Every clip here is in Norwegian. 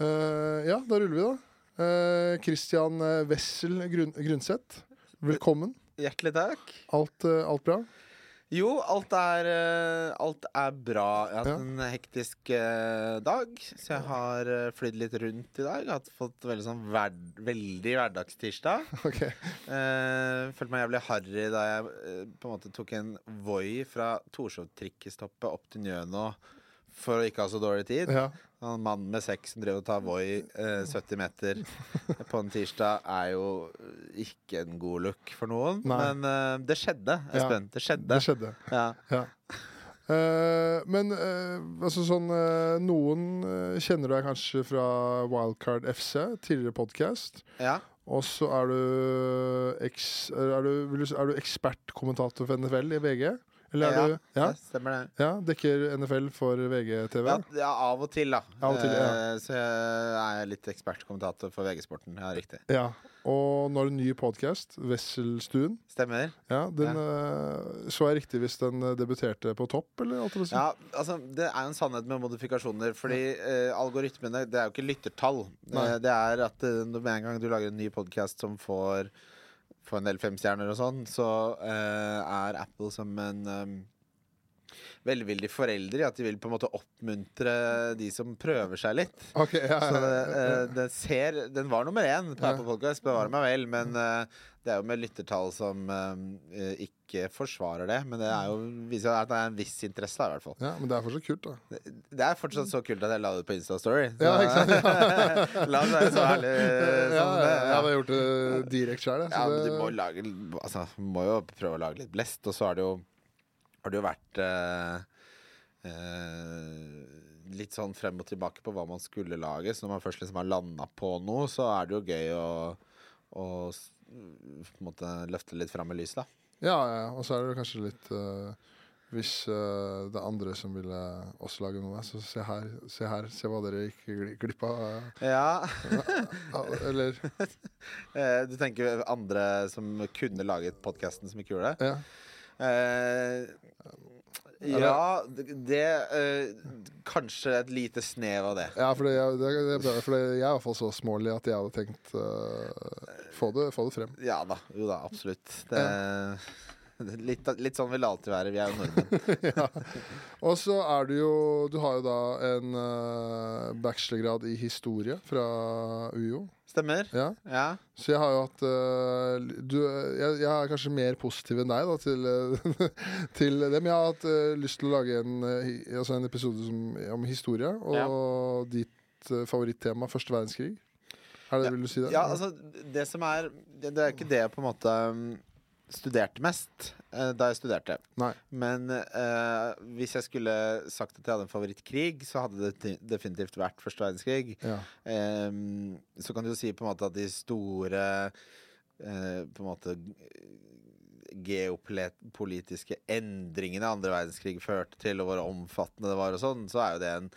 Eh, ja, da ruller vi, da. Uh, Christian eh, Wessel Grun Grundseth, velkommen. Hjertelig takk. Alt, uh, alt bra? Jo, alt er, alt er bra. Jeg har hatt Ja. en hektisk dag, så jeg har uh, flydd litt rundt i dag. Jeg har fått veldig sånn hver, veldig hverdagstirsdag. Ok. Uh, følte meg jævlig harry da jeg på en måte tok en Voi fra Torshov-trikkestoppet opp til Njøno for å ikke ha så dårlig tid. Ja. En mann med sekk som drev og tar Voi eh, 70 meter på en tirsdag, er jo ikke en god look for noen. Nei. Men eh, det skjedde, Espen. Det skjedde. Det skjedde. Ja. Ja. Eh, men eh, altså sånn eh, Noen eh, kjenner deg kanskje fra Wildcard FC, tidligere podkast. ja. Og så er du, eks, er du, er du ekspertkommentator for NFL i VG? Eller er Ja, du ja, det stemmer det. ja, dekker NFL for VGTV? Ja, ja, av og til, da. Av og til, ja. Eh, Så jeg er litt ekspertkommentator for VG-sporten. Ja, riktig. Ja. Og nå er det en ny podkast, Wesselstuen. Stemmer. Ja, den ja. Så jeg riktig hvis den eh, debuterte på topp, eller? Alt det? Ja, altså Det er en sannhet med modifikasjoner. Fordi uh, algoritmene Det er jo ikke lyttertall. Nei. Eh, det er at eh, med en gang du lager en ny podkast som får, får en del femstjerner og sånn, så uh, er Apple som en um, velvildig forelder i at de vil på en måte oppmuntre de som prøver seg litt. Okay, ja, Så ja, det, ja, eh, ser Den var nummer én på Ja. Apple Podcast, bevare meg vel, men eh, det er jo med lyttertall som eh, ikke forsvarer det. Men det er jo, viser at det er en viss interesse, da, i hvert fall. ja, men det er fortsatt kult, da. Det, det er fortsatt så kult at jeg la det ut på Insta-story. Ja, ikke sant? la oss være så ærlig Ja, som ja, det. ja, jeg hadde gjort det direkte sjøl, jeg. Ja, men du må, lage, altså, må jo prøve å lage litt blest. Og så har det jo, har det jo vært eh, eh, litt sånn frem og tilbake på hva man skulle lage. Så når man først liksom har landa på noe, så er det jo gøy å, å måte løfte litt fram i lyset, da. Ja, ja, og så er det kanskje litt uh, Hvis uh, det er andre som ville også lage noe, så se her, se her, se hva dere gikk glipp av. Ja. ja, eller Eh, du tenker andre som kunne laget podkasten, som ikke gjorde det? Ja. Ja, det, eh, Kanskje et lite snev av det. Ja, for det, det, det er for jeg er i hvert fall så smålig at jeg hadde tenkt øh, få, det, få det frem. Ja da. Jo da, absolutt. Det, litt, litt sånn vil det alltid være. Vi er jo nordmenn. ja. Og så er du jo Du har jo da en uh, bachelorgrad i historie fra UiO. Stemmer? Ja. Ja. Så jeg har jo hatt uh, du, jeg, jeg er kanskje mer positiv enn deg da, til, eh, til det. Men jeg har hatt uh, lyst til å lage en, altså en episode som, om historie. Og ditt eh, favorittema, første verdenskrig. Er det, Ja. Vil du si det? ja, altså Det som er Det, det er ikke det på en måte um, studerte mest eh, da jeg studerte. Nei. Men eh, hvis jeg skulle sagt at jeg hadde en favorittkrig, så hadde det definitivt vært første verdenskrig. Ja. Ehm, så kan du jo si på en måte at de store eh, på en måte geopolitiske endringene andre verdenskrig førte til, og hvor omfattende det var, og sånn, så er jo det en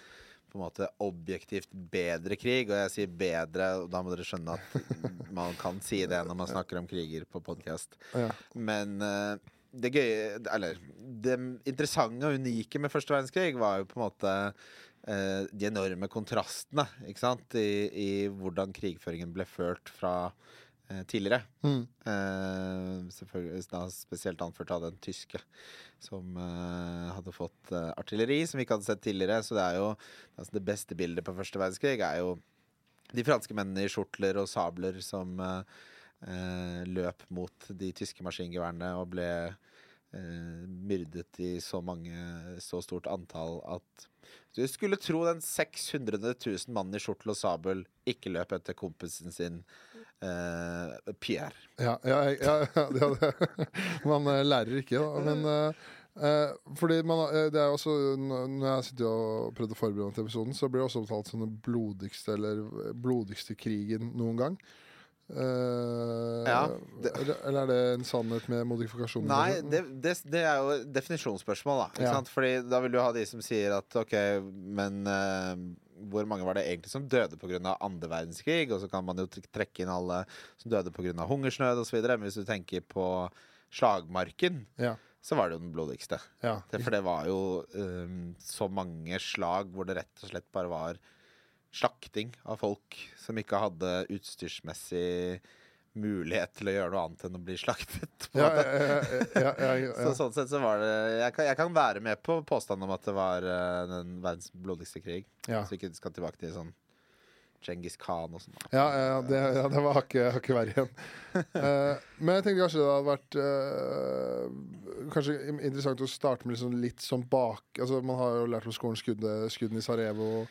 på en måte objektivt bedre krig. Og jeg sier bedre, og da må dere skjønne at man kan si det når man snakker om kriger på podkast. Ja. Men eh, det gøye Eller det interessante og unike med første verdenskrig var jo på en måte eh, de enorme kontrastene ikke sant? I, i hvordan krigføringen ble ført fra tidligere. Mm. Uh, selvfølgelig da spesielt anført av den tyske, som uh, hadde fått uh, artilleri som vi ikke hadde sett tidligere. Så det er jo altså det beste bildet på første verdenskrig er jo de franske mennene i skjortler og sabler som eh, eh, løp mot de tyske maskingeværene og ble eh, myrdet i så mange så stort antall at du skulle tro den 600 000 mannen i skjortel og sabel ikke løp etter kompisen sin eh, Pierre. Ja, ja, ja, ja det. Man eh, lærer ikke, da. Men eh, eh, fordi man, eh, det er også Når jeg sitter og prøvde å forberede meg til episoden, så blir det også omtalt som den blodigste eller blodigste krigen noen gang. Eh, Ja, eller, eller er det en sannhet med modifikasjoner? Nei, det, det, det er jo definisjonsspørsmål, da. Ikke Ja. sant? Fordi da vil du ha de som sier at ok, men uh, hvor mange var det egentlig som døde pga. andre verdenskrig? Og så kan man jo trekke inn alle som døde pga. hungersnød osv. Men hvis du tenker på slagmarken, Ja. så var det jo den blodigste. ja. For det var jo um, så mange slag hvor det rett og slett bare var slakting av folk som ikke hadde utstyrsmessig mulighet til å gjøre noe annet enn å bli slaktet. Ja, ja, ja, Så sånn sett så var det Jeg kan, jeg kan være med på påstanden om at det var uh, den verdens blodigste krig. Så vi ikke skal tilbake til sånn Djengis Khan og sånn. Ja, ja, det, det var hakket hakket verre igjen. uh, men jeg tenkte kanskje det hadde vært uh, Kanskje interessant å starte med liksom litt sånn bak Altså Man har jo lært på skolen skuddet, skuddene i Sarajevo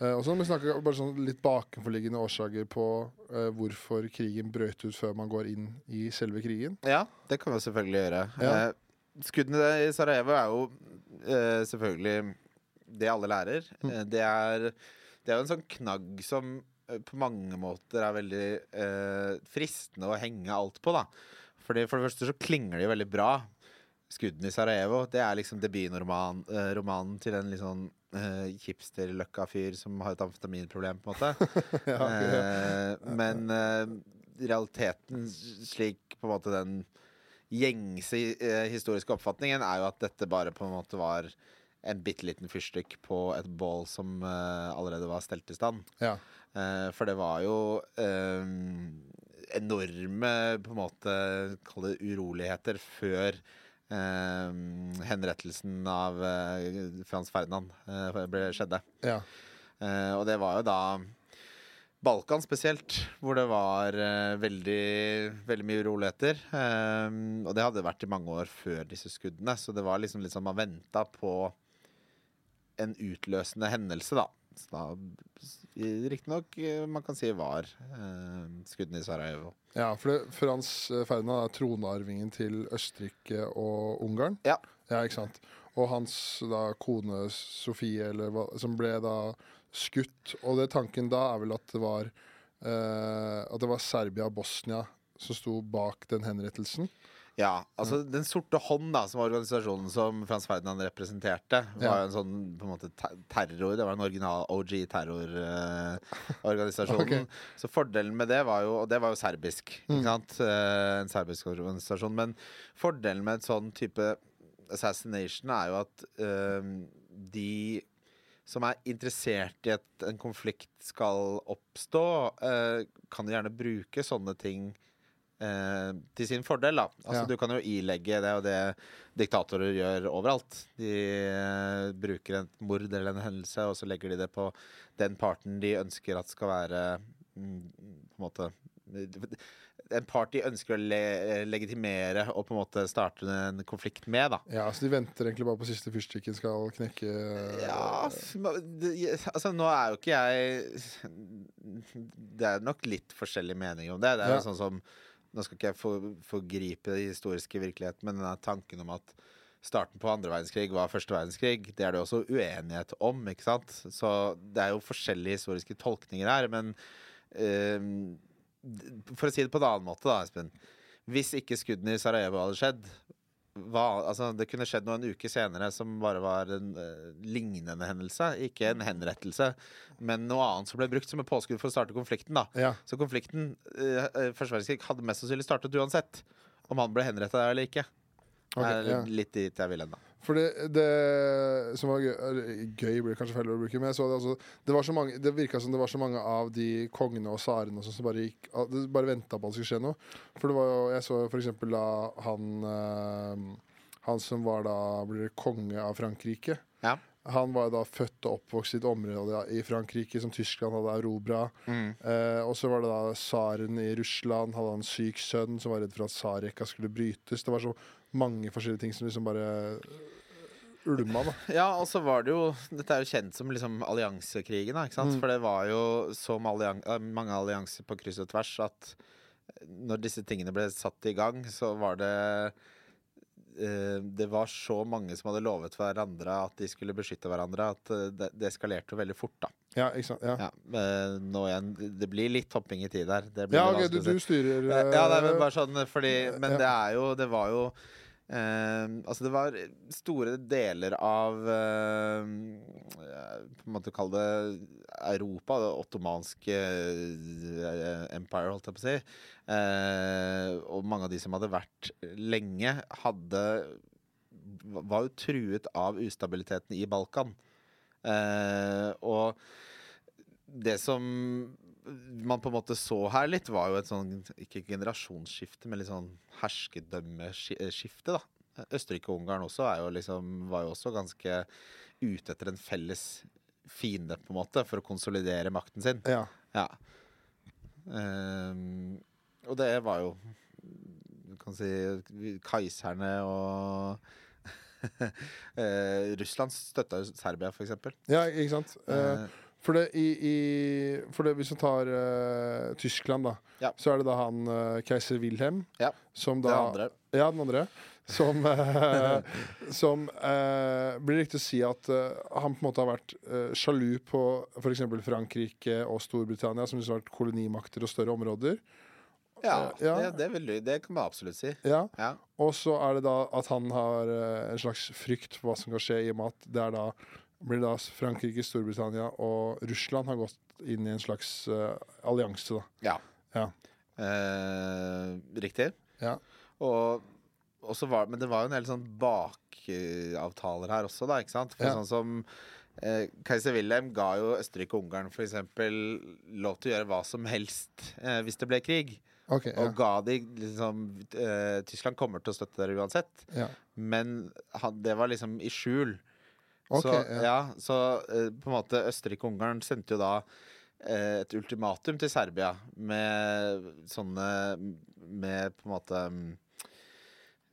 eh, og så må vi snakke bare sånn litt bakenforliggende årsaker på uh, hvorfor krigen brøt ut før man går inn i selve krigen. Ja, det kan vi selvfølgelig gjøre. Ja. Uh, skuddene i Sarajevo er jo selvfølgelig det alle lærer. Mm. Det, er, det er jo en sånn knagg som på mange måter er veldig fristende å henge alt på, da. Fordi For det første så klinger de jo veldig bra. Skuddene i Sarajevo Det er liksom debutromanen til en litt sånn eh, hipsterløkka-fyr som har et amfetaminproblem, på en måte. ja, ok, ja. Eh, men eh, realiteten, slik på en måte den gjengse historiske oppfatningen, er jo at dette bare på en måte var en bitte liten fyrstikk på et bål som uh, allerede var stelt i stand. ja. Uh, for det var jo uh, enorme på en måte uroligheter før henrettelsen av eh, Frans Ferdinand eh, ble, skjedde. ja. Eh, og det var jo da Balkan spesielt, hvor det var eh, veldig, veldig mye uroligheter. Eh, og det hadde vært i mange år før disse skuddene, så det var liksom litt sånn man venta på en utløsende hendelse, da. Så da Riktignok eh, man kan si var eh, skuddene i Sarajevo. Ja, for det, Frans eh, Ferdinand er tronarvingen til Østerrike og Ungarn. Ja. ja ikke sant? Og hans da, kone Sofie, eller som ble da skutt. Og det tanken da er vel at det var eh, At det var Serbia og Bosnia som sto bak den henrettelsen. Ja, altså Den sorte hånd, da, som var organisasjonen som Frans Ferdinand representerte, var jo en sånn på en måte te- terror. Det var en original OG-terrororganisasjon. Ok. Så fordelen med det var jo Og det var jo serbisk, Mm. ikke sant? Eh, en serbisk organisasjon. Men fordelen med et sånn type assassination er jo at eh, de som er interessert i at en konflikt skal oppstå, eh, kan jo gjerne bruke sånne ting eh, til sin fordel. da Altså Ja. Du kan jo ilegge Det er jo det diktatorer gjør overalt. De eh, bruker et mord eller en hendelse, og så legger de det på den parten de ønsker at skal være mm, På en måte En part de ønsker å le legitimere og på en måte starte en konflikt med. da Ja, Så de venter egentlig bare på siste fyrstikken skal knekke Ja, altså nå er jo ikke jeg Det er nok litt forskjellige meninger om det. Det er Ja. jo sånn som Nå skal ikke jeg for, forgripe den historiske virkeligheten, men denne tanken om at starten på andre verdenskrig var første verdenskrig, det er det også uenighet om, ikke sant? Så det er jo forskjellige historiske tolkninger her, men eh, For å si det på en annen måte, da, Espen. Hvis ikke skuddene i Sarajevo hadde skjedd, hva, altså, det kunne skjedd noe en uke senere som bare var en uh, lignende hendelse. Ikke en henrettelse, men noe annet som ble brukt som et påskudd for å starte konflikten. da Ja, Så konflikten uh, første verdenskrig hadde mest sannsynlig startet uansett. Om han ble henretta eller ikke. ok, er ja. litt dit jeg vil hen, da. For det, det som var gøy, gøy blir kanskje feil å bruke, men det, altså, det, var så mange, det virka som det var så mange av de kongene og tsarene og sånn som bare gikk bare venta på at det skulle skje noe. For det var jo, jeg så for eksempel da han eh, Han som var da blir det konge av Frankrike. Ja. Han var da født og oppvokst i et område i Frankrike som Tyskland hadde erobra. Mm. Eh, og så var det da tsaren i Russland hadde han syk sønn som var redd for at tsarrekka skulle brytes. Det var så mange forskjellige ting som liksom bare ulma, da. Ja, og så var det jo Dette er jo kjent som liksom alliansekrigen, da, ikke sant? Mm. For det var jo så allian eh, mange allianser på kryss og tvers at når disse tingene ble satt i gang, så var det eh, det var så mange som hadde lovet hverandre at de skulle beskytte hverandre, at eh, det, eskalerte jo veldig fort, da. Ja, ikke sant? Ja, Ja, igjen Det blir litt hopping i tid her. Ja litt ok, du, du styrer Ja, det er bare sånn fordi Men det er jo Det var jo eh, Altså, det var store deler av uh, På en måte å kalle det Europa, det ottomanske eh, empire, holdt jeg på å si. Uh, og mange av de som hadde vært lenge, hadde Var jo truet av ustabiliteten i Balkan. Og det som man på en måte så her litt, var jo et sånn ikke generasjonsskifte, men litt sånn herskedømmeskifte, da. Østerrike og Ungarn også er jo liksom, var jo også ganske ute etter en felles fiende, på en måte, for å konsolidere makten sin. Ja. Ja. Um, og det var jo Du kan si Kaiserne og uh, Russland støtta jo Serbia, for eksempel. ja, ikke sant. Uh, For det, i, i, for det hvis vi tar uh, Tyskland, da, Ja. så er det da han uh, keiser Wilhelm Ja, som da andre. Ja, den andre. Som, uh, som blir riktig å si at han på en måte har vært sjalu på f.eks. Frankrike og Storbritannia, som liksom har vært kolonimakter og større områder. Ja, ja. Det, det, vil, det kan man absolutt si. Ja, Ja. Og så er det da at han har en slags frykt for hva som kan skje, i og med at det er da blir da Frankrike, Storbritannia og Russland har gått inn i en slags uh, allianse, da. ja. Ja. Eh, riktig. Ja. Og, var, men det var jo en del sånn bakavtaler her også, da. ikke sant? For Ja. sånn som eh, Keiser Wilhelm ga jo Østerrike og Ungarn eksempel lov til å gjøre hva som helst eh, hvis det ble krig. Okay, ja. Og ga de liksom eh, Tyskland kommer til å støtte dere uansett. ja. Men han, det var liksom i skjul. Ok, så ja. ja, så uh, på en måte Østerrike og Ungarn sendte jo da uh, et ultimatum til Serbia med sånne Med på en måte um,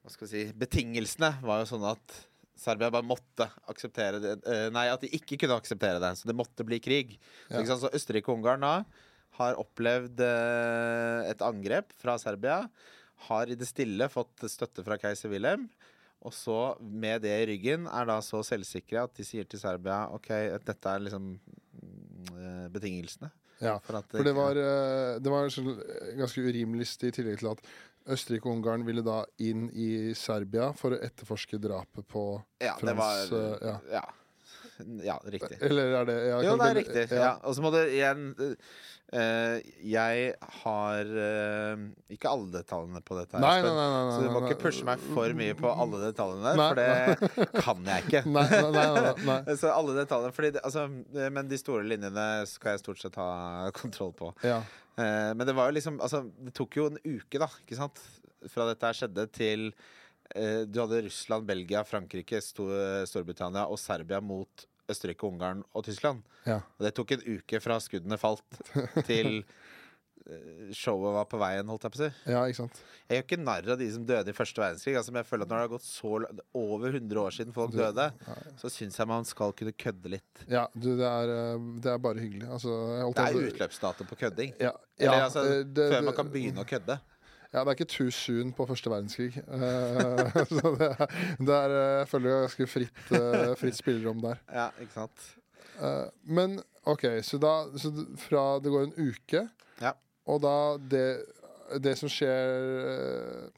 Hva skal vi si Betingelsene var jo sånn at Serbia bare måtte akseptere det eh, Nei, at de ikke kunne akseptere det. Så det måtte bli krig. Så, Ja. så Østerrike og Ungarn da har opplevd et angrep fra Serbia. Har i det stille fått støtte fra keiser Wilhelm. Og så, med det i ryggen, er da så selvsikre at de sier til Serbia OK, at dette er liksom eh, betingelsene. ja. For, at For det var, eh, det var sånn, eh, ganske urimelig i tillegg til at Østerrike og Ungarn ville da inn i Serbia for å etterforske drapet på Ja, det var ja. ja. ja. riktig. Eller er det ja, Jo, det er riktig. Ja. Og så må det igjen Jeg har eh, ikke alle detaljene på dette. her, Nei, nei, nei, Så du må ikke pushe meg for mye på alle detaljene, for det kan jeg ikke. Så alle detaljene fordi det, altså, eh, Men de store linjene skal jeg stort sett ha kontroll på. Ja. Eh, men det var jo liksom Altså, det tok jo en uke, da, ikke sant? Fra dette her skjedde til eh, Du hadde Russland, Belgia, Frankrike, Sto Storbritannia og Serbia mot Østerrike, Ungarn og Tyskland. Ja. Og det tok en uke fra skuddene falt til eh, showet var på veien, holdt jeg på å si. ja, ikke sant. Jeg gjør ikke narr av de som døde i første verdenskrig. Altså, men jeg føler at Når det har gått så langt over 100 år siden folk Du- døde, så syns jeg man skal kunne kødde litt. Ja, du, det er, eh, det er bare hyggelig. Altså, Det er utløpsdato på kødding. Ja, Eller altså, eh, det- før man kan begynne å kødde. Ja, det er ikke too soon på første verdenskrig. Eh, så det er, det er eh, Jeg føler er ganske fritt, eh, fritt spillerom der. Ja, ikke sant? Men OK, så da så fra det går en uke, Ja. og da det, det som skjer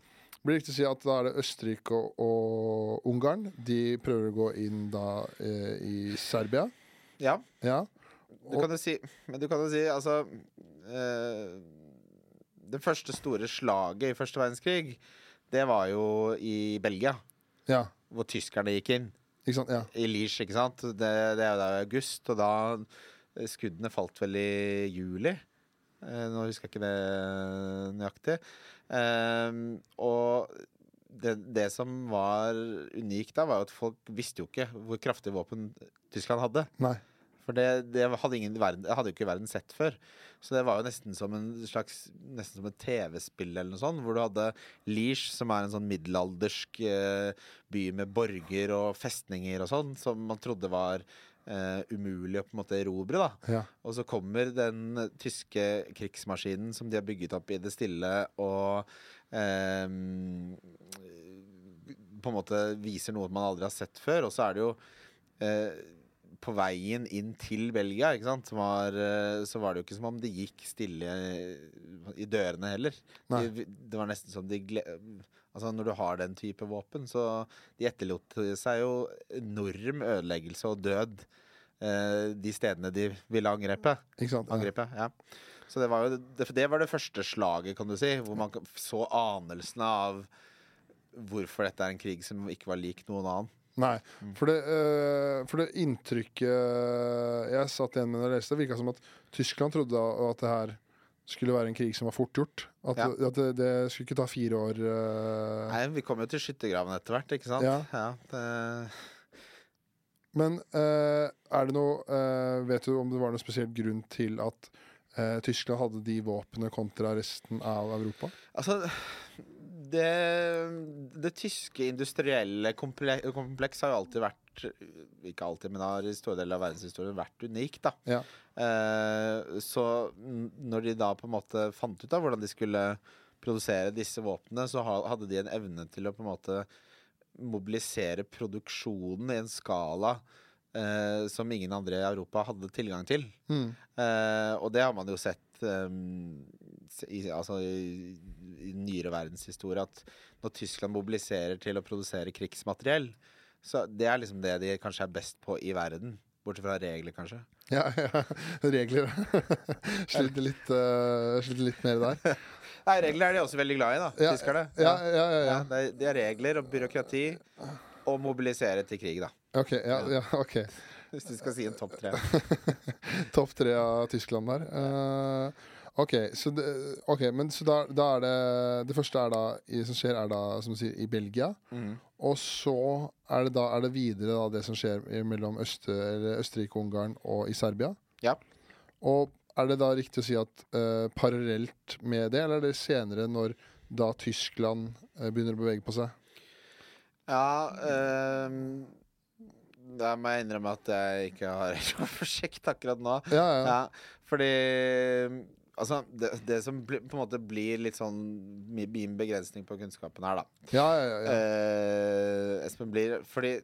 Blir riktig å si at da er det Østerrike og, og Ungarn? De prøver å gå inn da eh, i Serbia? Ja, Ja. du kan jo si Men du kan jo si, altså eh, Det første store slaget i første verdenskrig, det var jo i Belgia. Ja. Hvor tyskerne gikk inn. Ja. I Liège, ikke sant. Det, det er jo da i august, og da eh, Skuddene falt vel i juli. Eh, nå husker jeg ikke det nøyaktig. Um, og det, det som var unikt da, var jo at folk visste jo ikke hvor kraftig våpen Tyskland hadde. Nei. For det, det hadde, ingen verden, hadde jo ikke verden sett før. Så det var jo nesten som en slags Nesten som et TV-spill eller noe sånt, hvor du hadde Liège, som er en sånn middelaldersk eh, by med borger og festninger og sånn, som man trodde var eh, umulig å på en måte erobre. da Ja. Og så kommer den tyske krigsmaskinen som de har bygget opp i det stille, og eh, på en måte viser noe man aldri har sett før. Og så er det jo eh, på veien inn til Belgia, ikke sant, var, eh, så var det jo ikke som om det gikk stille i dørene heller. Nei. De, det var nesten som de Altså Når du har den type våpen, så de etterlot seg jo enorm ødeleggelse og død eh, de stedene de ville angrepe. Angripe ja. Så det var jo det, det var det første slaget, kan du si, hvor man så anelsene av hvorfor dette er en krig som ikke var lik noen annen. Nei, Mm. for det, uh, for det inntrykket jeg satt igjen med når jeg leste, virka som at Tyskland trodde at det her skulle være en krig som var fort gjort. At, Ja. at det, det skulle ikke ta fire år. Uh... Nei, vi kommer jo til skyttergraven etter hvert, ikke sant? Ja. det, Men uh, er det noe Vet du om det var noen spesiell grunn til at Tyskland hadde de våpnene kontra resten av Europa? Altså det, det tyske industrielle komple kompleks har jo alltid vært Ikke alltid, men har i store deler av verdenshistorien vært unikt. da Ja. Eh, så når de da på en måte fant ut av hvordan de skulle produsere disse våpnene, så hadde de en evne til å på en måte mobilisere produksjonen i en skala eh, som ingen andre i Europa hadde tilgang til. Mm. Eh, og det har man jo sett um, i, altså i, i nyere verdenshistorie, at når Tyskland mobiliserer til å produsere krigsmateriell, så det er liksom det de kanskje er best på i verden. Bortsett fra regler, kanskje. Ja, ja. Regler. sliter, litt, uh, sliter litt mer der. Nei, regler er de også veldig glad i, da, Ja, tyskerne. Ja, ja, ja, ja. Er, er regler og byråkrati og mobilisere til krig, da. Ok, ja, ja, ok. Hvis du skal si en topp tre. Topp tre av Tyskland der. Uh, ok, så det, okay, men så da, da er det Det første da, i, som skjer, er da som du sier, i Belgia. Mm. Og så er det da er det videre da det som skjer mellom Øste, eller Østerrike, Ungarn og i Serbia. Ja. Og er det da riktig å si at uh, parallelt med det, eller er det senere når da Tyskland uh, begynner å bevege på seg? Ja ehm, Da må jeg innrømme at jeg ikke har oversikt akkurat nå. Ja, ja. Ja, fordi Altså, det, det som på en måte blir litt sånn min begrensning på kunnskapen her, da ja, ja, ja, ja. eh, Espen blir Fordi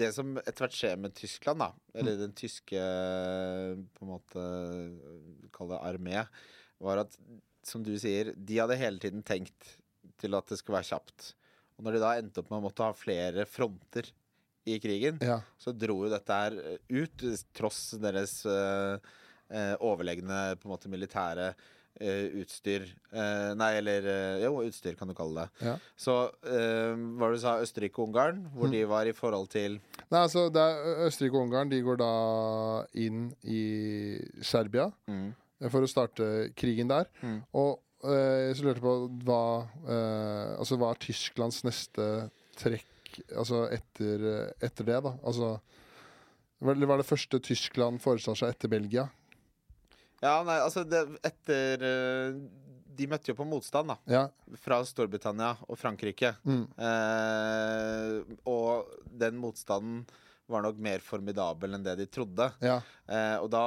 det som etter hvert skjer med Tyskland, da, eller Mm. den tyske på en måte Kall det armé, var at som du sier, de hadde hele tiden tenkt til at det skulle være kjapt. Og når de da endte opp med å måtte ha flere fronter i krigen, ja. så dro jo dette her eh, ut, tross deres uh, uh, overlegne på en måte militære Uh, utstyr. uh, nei, eller uh, Jo, utstyr kan du kalle det. Ja. Så hva var det du sa, Østerrike og Ungarn, hvor Mm. de var i forhold til Nei, altså det er Østerrike og Ungarn de går da inn i Serbia mm, for å starte krigen der. Mm. Og så lurte jeg på hva Altså hva er Tysklands neste trekk altså etter, etter det, da? Altså hva hva er det første Tyskland foreslår seg etter Belgia? Ja, nei, altså det, etter eh, De møtte jo på motstand, da. Ja. Fra Storbritannia og Frankrike. Mm. Eh, og den motstanden var nok mer formidabel enn det de trodde. Ja. Eh, og da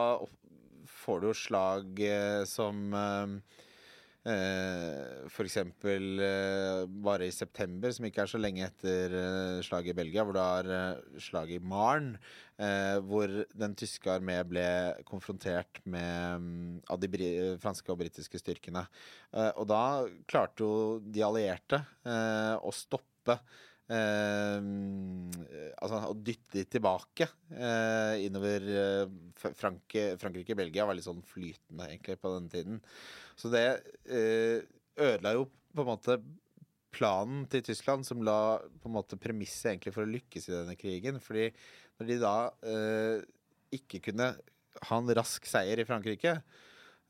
får du jo slag eh, som eh, eh, eksempel eh, bare i september, som ikke er så lenge etter eh, slaget i Belgia, hvor du har eh, slaget i Marn, hvor den tyske armé ble konfrontert med mm, av de franske og britiske styrkene. Og da klarte jo de allierte å stoppe altså å dytte tilbake eh, innover Frankrike, F- Frank Frankrike-Belgia var litt sånn flytende egentlig på den tiden. Så det eh, ødela jo på en måte planen til Tyskland, som la på en måte premisset egentlig for å lykkes i denne krigen. Fordi når de da eh, ikke kunne ha en rask seier i Frankrike,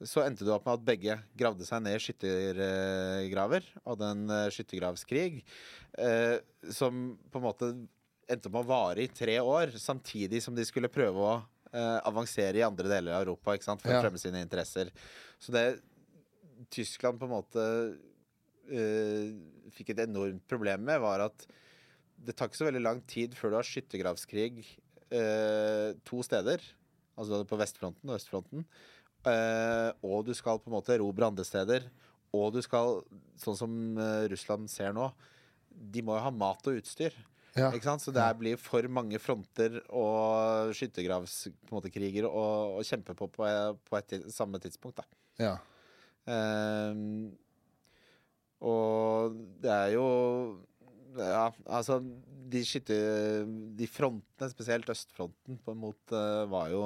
så endte det opp med at begge gravde seg ned i skyttergraver, og en uh, skyttergravskrig, eh, som på en måte endte opp med å vare i tre år, samtidig som de skulle prøve å eh, avansere i andre deler av Europa ikke sant, for Ja. å fremme sine interesser. Så det Tyskland på en måte eh, fikk et enormt problem med, var at det tar ikke så veldig lang tid før du har skyttergravskrig eh, to steder. Altså på vestfronten og østfronten. Eh, og du skal på en måte erobre andre steder. Og du skal, sånn som uh, Russland ser nå, de må jo ha mat og utstyr. Ja. Så det blir for mange fronter og skyttergravskriger å, å kjempe på på, på et samme tidspunkt. Ja. Uh, og det er jo Ja, altså De skytter... De frontene, spesielt østfronten, på en måte var jo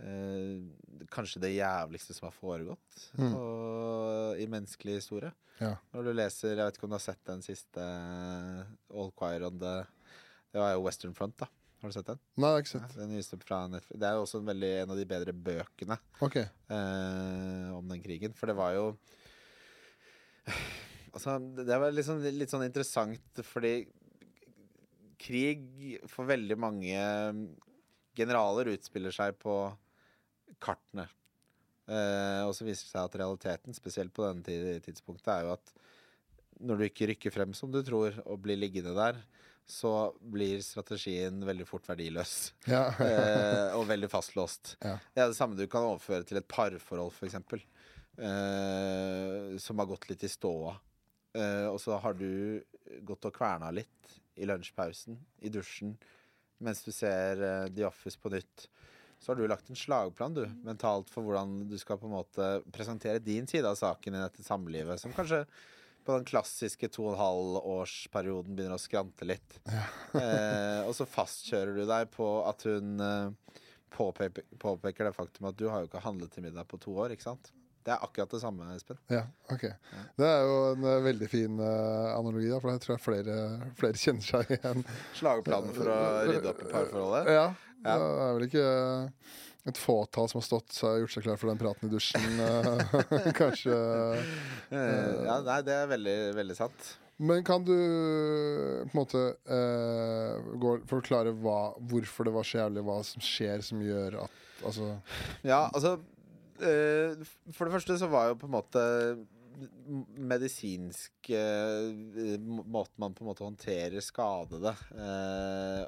eh, kanskje det jævligste som har foregått Mm. og, i menneskelig historie. Ja. Når du leser Jeg vet ikke om du har sett den siste eh, All Choir on the Det var jo Western Front, da. Har du sett den? Nei, det har ikke sett Ja, den nyeste fra Netflix. Det er jo også en, veldig, en av de bedre bøkene okay. eh, om den krigen. For det var jo Altså, det var liksom litt sånn interessant fordi krig for veldig mange generaler utspiller seg på kartene. Eh, og så viser det seg at realiteten, spesielt på denne tidspunktet, er jo at når du ikke rykker frem som du tror, og blir liggende der, så blir strategien veldig fort verdiløs. Ja. Eh, og veldig fastlåst. Ja. Det er det samme du kan overføre til et parforhold, f.eks. Eh, som har gått litt i ståa. Eh, og så har du gått og kverna litt i lunsjpausen, i dusjen, mens du ser eh, The Office på nytt. Så har du lagt en slagplan du, mentalt for hvordan du skal på en måte presentere din side av saken i dette samlivet, som kanskje på den klassiske to og en halv årsperioden begynner å skrante litt. Eh, og så fastkjører du deg på at hun eh, påpeker, påpeker det faktum at du har jo ikke handlet til middag på to år, ikke sant? Det er akkurat det samme, Espen. Ja, ok. Det er jo en eh, veldig fin uh, analogi, da, for jeg tror flere, flere kjenner seg igjen. Slagplanen for å rydde opp i parforholdet. Ja. Ja. Det er vel ikke eh, et fåtall som har stått seg gjort seg klar for den praten i dusjen. Kanskje ja, nei, det er veldig, veldig sant. Men kan du på en måte eh, gå, forklare hva, hvorfor det var så jævlig, hva som skjer som gjør at Altså Ja, altså For det første så var jo på en måte medisinsk uh, måte man på en måte håndterer skadede uh,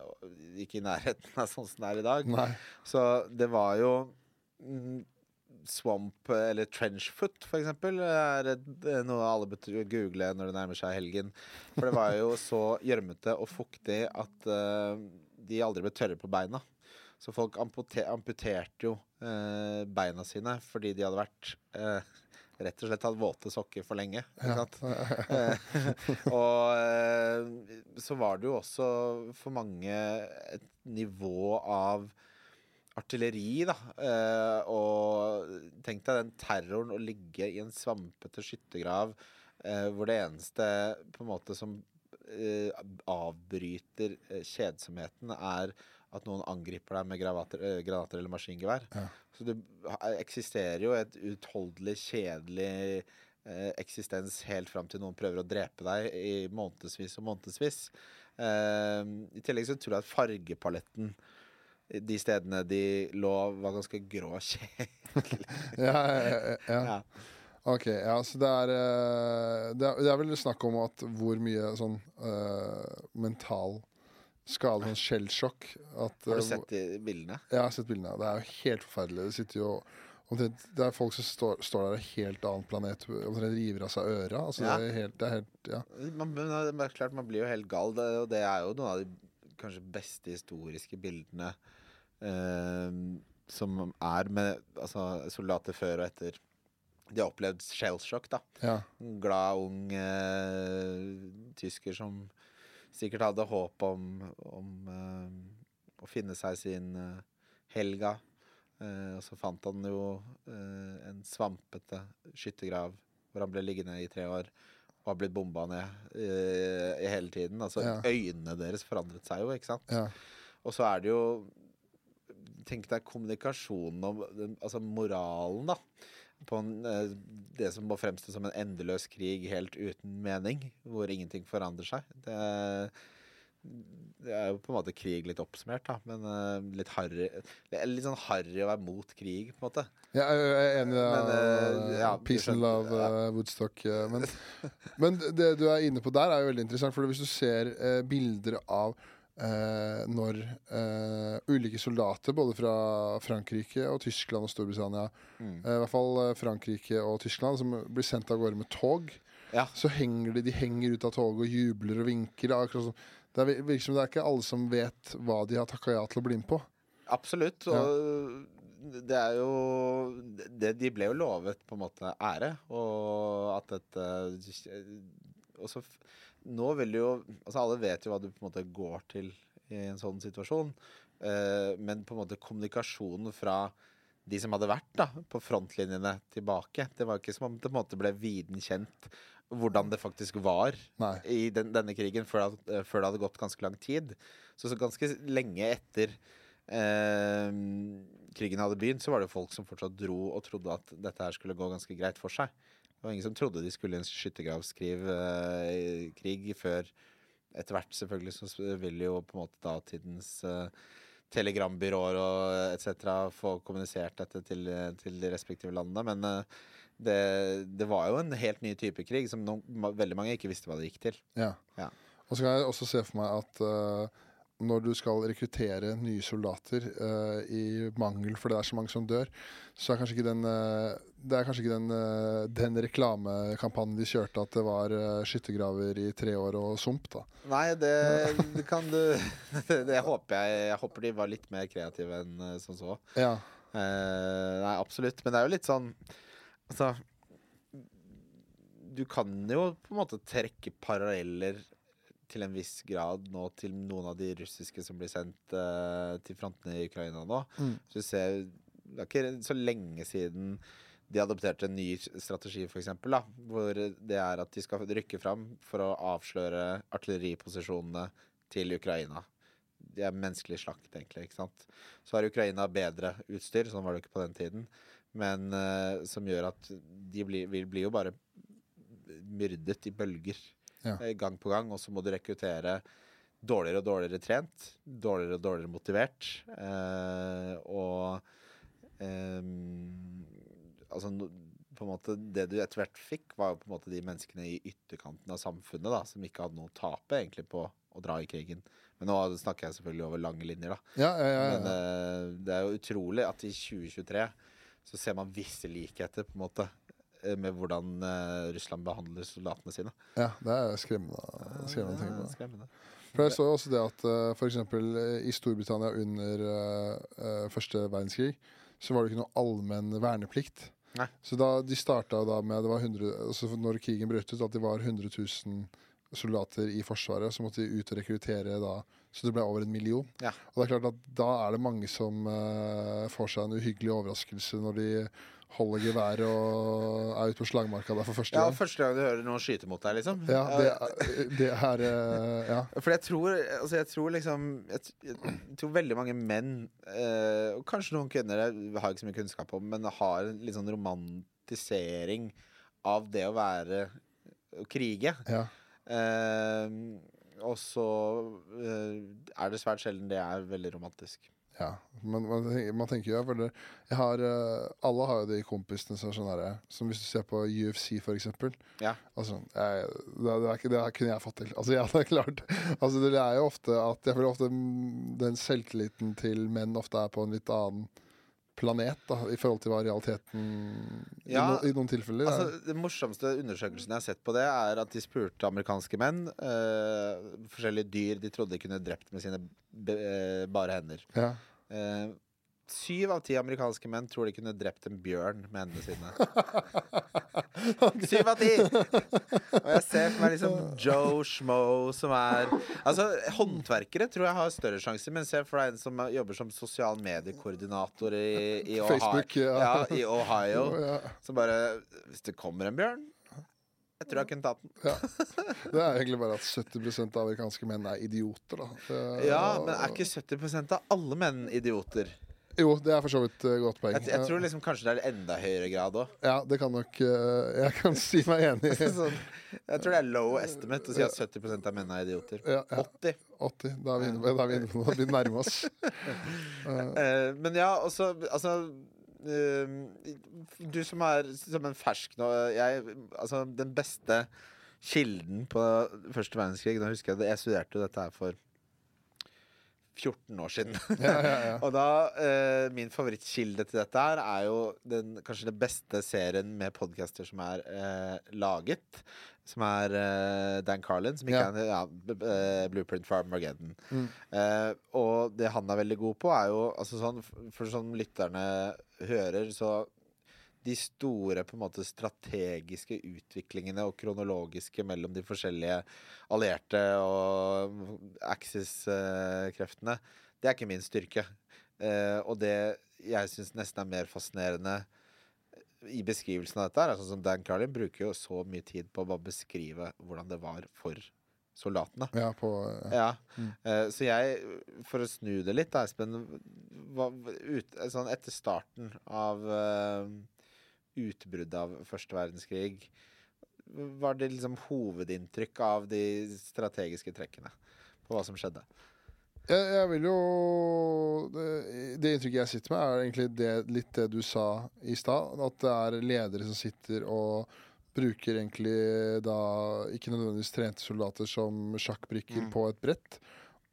Ikke i nærheten av sånn som det er i dag. Nei. Så det var jo mm, Swamp eller trenchfoot, for eksempel, er et, er noe alle bør google når det nærmer seg helgen. For det var jo så gjørmete og fuktig at uh, de aldri ble tørre på beina. Så folk ampute, amputerte jo eh, beina sine fordi de hadde vært eh, Rett og slett hatt våte sokker for lenge. Ja. Eh, og eh, så var det jo også for mange et nivå av artilleri, da. Eh, og tenk deg den terroren å ligge i en svampete skyttergrav eh, hvor det eneste på en måte som eh, avbryter eh, kjedsomheten, er at noen angriper deg med gravater, eh, granater eller maskingevær. Ja. Så det eksisterer jo et utholdelig, kjedelig eh, eksistens helt fram til noen prøver å drepe deg i månedsvis og månedsvis. Eh, I tillegg så tror jeg at fargepaletten de stedene de lå, var ganske grå og kjedelig. Ja, ja, ja. Ok, ja, så det er, eh, det er Det er vel snakk om at hvor mye sånn uh, mental skade, sånn skjellsjokk Har eh, du sett de bildene? Jeg har sett bildene. Det er jo helt forferdelig. Det sitter jo omtrent Det er folk som står, står der en helt annen planet, omtrent river av seg øra. Altså, Ja. det er helt, det er helt Ja. Man, men det er klart, man blir jo helt gal, det, og det er jo noen av de kanskje beste historiske bildene eh, som er med altså, soldater før og etter de har opplevd shellshock, da. ja. Glad, ung eh, tysker som sikkert hadde håp om, om uh, å finne seg sin uh, Helga. Eh, og så fant han jo en svampete skyttergrav hvor han ble liggende i tre år og har blitt bomba ned i hele tiden. Altså Ja. Øynene deres forandret seg jo, ikke sant? ja. Og så er det jo Tenk deg kommunikasjonen om Altså moralen, da. På en, eh, det som må fremstå som en endeløs krig helt uten mening, hvor ingenting forandrer seg. Det, det er jo på en måte krig litt oppsummert, da, men eh, litt harry Litt sånn harry å være mot krig, på en måte. Ja, jeg er enig i det. Men, eh, ja, Peace and love, ja. eh, Woodstock. eh, men, men det du er inne på der, er jo veldig interessant. For hvis du ser eh, bilder av eh, når eh, ulike soldater, både fra Frankrike og Tyskland og Storbritannia, Mm. eh, i hvert fall eh, Frankrike og Tyskland, som blir sendt av gårde med tog, Ja. så henger de, de henger ut av toget og jubler og vinker. Akkurat som, det er, virker som det er ikke alle som vet hva de har takka ja til å bli med på. Absolutt. Og det er jo det, De ble jo lovet på en måte ære, og at dette Og så Nå vil jo Altså, alle vet jo hva du på en måte går til i en sånn situasjon, eh, men på en måte kommunikasjonen fra de som hadde vært da, på frontlinjene tilbake Det var ikke som om det på en måte ble viden kjent hvordan det faktisk var Nei. i den, denne krigen, før det, før det hadde gått ganske lang tid. Så, så ganske lenge etter eh, krigen hadde begynt, så var det folk som fortsatt dro og trodde at dette her skulle gå ganske greit for seg. Det var ingen som trodde de skulle i en skyttergravskrig eh, før etter hvert, selvfølgelig, så vil jo på en måte datidens eh, telegrambyråer og etc. få kommunisert dette til, til de respektive landene. Men eh, det, det var jo en helt ny type krig som no, veldig mange ikke visste hva det gikk til. Ja. Ja. Og så kan jeg også se for meg at eh, når du skal rekruttere nye soldater uh, i mangel fordi det er så mange som dør, så er kanskje ikke den uh, Det er kanskje ikke den, uh, den reklamekampanjen de kjørte at det var skyttergraver i tre år og sump, da. Nei, det, det kan du det, håper jeg. Jeg håper de var litt mer kreative enn som så. Ja. Nei, absolutt. Men det er jo litt sånn Altså Du kan jo på en måte trekke paralleller til en viss grad nå til noen av de russiske som blir sendt uh, til frontene i Ukraina nå. Mm. Så du ser, Det er ikke så lenge siden de adopterte en ny strategi, eksempel, hvor det er at de skal rykke fram for å avsløre artilleriposisjonene til Ukraina. Det er menneskelig slakt, egentlig. ikke sant? Så har Ukraina bedre utstyr, sånn var det ikke på den tiden, men uh, som gjør at de blir, vil bli jo bare myrdet i bølger Ja. eh, gang på gang, og så må du rekruttere dårligere og dårligere trent, dårligere og dårligere motivert, eh, og eh, altså på en måte Det du etter hvert fikk, var jo på en måte de menneskene i ytterkanten av samfunnet da, som ikke hadde noe å tape egentlig på å dra i krigen. Men nå snakker jeg selvfølgelig over lange linjer, da. Ja, ja, ja, Men eh, det er jo utrolig at i 2023 så ser man visse likheter på en måte med hvordan eh, Russland behandler soldatene sine. ja det er skremmende, skremmende tenke Ja, skremmende. For jeg så jo også det at eh, i Storbritannia under eh, eh, første verdenskrig, så var det ikke noe allmenn verneplikt. Nei. Så da, de starta da med det var 100, altså Når krigen brøt ut, at det var 100 000 soldater i Forsvaret, så måtte de ut og rekruttere da Så det ble over en million. Ja. Og det er klart at da er det mange som uh, får seg en uhyggelig overraskelse når de holder gevær og er ute på slagmarka der for første gang. Ja, første gang du hører noen skyte mot deg, liksom. Ja, det er, det er eh, Ja. For jeg tror, altså jeg tror liksom Jeg, jeg tror veldig mange menn, eh, og kanskje noen kvinner, jeg har ikke så mye kunnskap om, men har en litt sånn romantisering av det å være Å krige. ja. Eh, og så eh, er det svært sjelden det er veldig romantisk. Ja, men man, man tenker jo det, jeg har, eh, Alle har jo de kompisene som er sånn herre Som hvis du ser på UFC, for eksempel. Ja. Altså, jeg, det, det, ikke, det kunne jeg fått til. Altså, ja, det er klart. Altså, det er jo ofte at Jeg føler ofte mm, den selvtilliten til menn ofte er på en litt annen planet da, i forhold til hva realiteten i, no, i noen tilfeller er. Altså, Den morsomste undersøkelsen jeg har sett på det, er at de spurte amerikanske menn eh, forskjellige dyr de trodde de kunne drept med sine eh, bare hender. Ja. Eh, syv av ti amerikanske menn tror de kunne drept en bjørn med hendene sine. Syv av ti! Og jeg ser for meg liksom Joe Schmo som er Altså, håndverkere tror jeg har større sjanse, men se for deg en som jobber som sosial mediekoordinator i, i Ohio. Facebook, ja. ja. I Ohio. Ja, Så bare Hvis det kommer en bjørn Jeg tror jeg kunne tatt den. ja. Det er egentlig bare at 70% av amerikanske menn er idioter, da. Det- Ja, men er ikke 70% av alle menn idioter? Jo, det er for så vidt et godt poeng. Jeg, jeg tror liksom kanskje det er enda høyere grad òg. Ja, det kan nok eh, Jeg kan si meg enig. Sånn, jeg tror det er low estimate å si at 70% av mennene er idioter. Ja, ja. 80. 80. Da er vi inne på, da er noe. Vi nærmer oss. Eh, men ja, også Altså eh, Du som er som en fersk nå jeg, Altså, den beste kilden på første verdenskrig Nå husker jeg det, jeg studerte jo dette her for 14 år siden. Ja, ja, ja. Og da, eh, Min favorittkilde til dette her er jo den, kanskje den beste serien med podcaster som er eh, laget. Som er eh, Dan Carlin, som ikke Ja. er ja, eh, Blueprint for Armageddon. Mm. Eh, og det han er veldig god på, er jo altså sånn, For som lytterne hører, så de store på en måte strategiske utviklingene og kronologiske mellom de forskjellige allierte og Axis-kreftene, det er ikke min styrke. Eh, og det jeg syns nesten er mer fascinerende i beskrivelsen av dette er sånn som Dan Carlin bruker jo så mye tid på å bare beskrive hvordan det var for soldatene. Ja, på ja. Ja. Mm. Eh, så jeg, for å snu det litt, da, Espen ut, sånn Etter starten av uh, utbruddet av første verdenskrig, var det liksom hovedinntrykk av de strategiske trekkene på hva som skjedde? Jeg, jeg vil jo det, det inntrykket jeg sitter med, er egentlig det, litt det du sa i stad. At det er ledere som sitter og bruker egentlig da ikke nødvendigvis trente soldater som sjakkbrikker Mm. på et brett.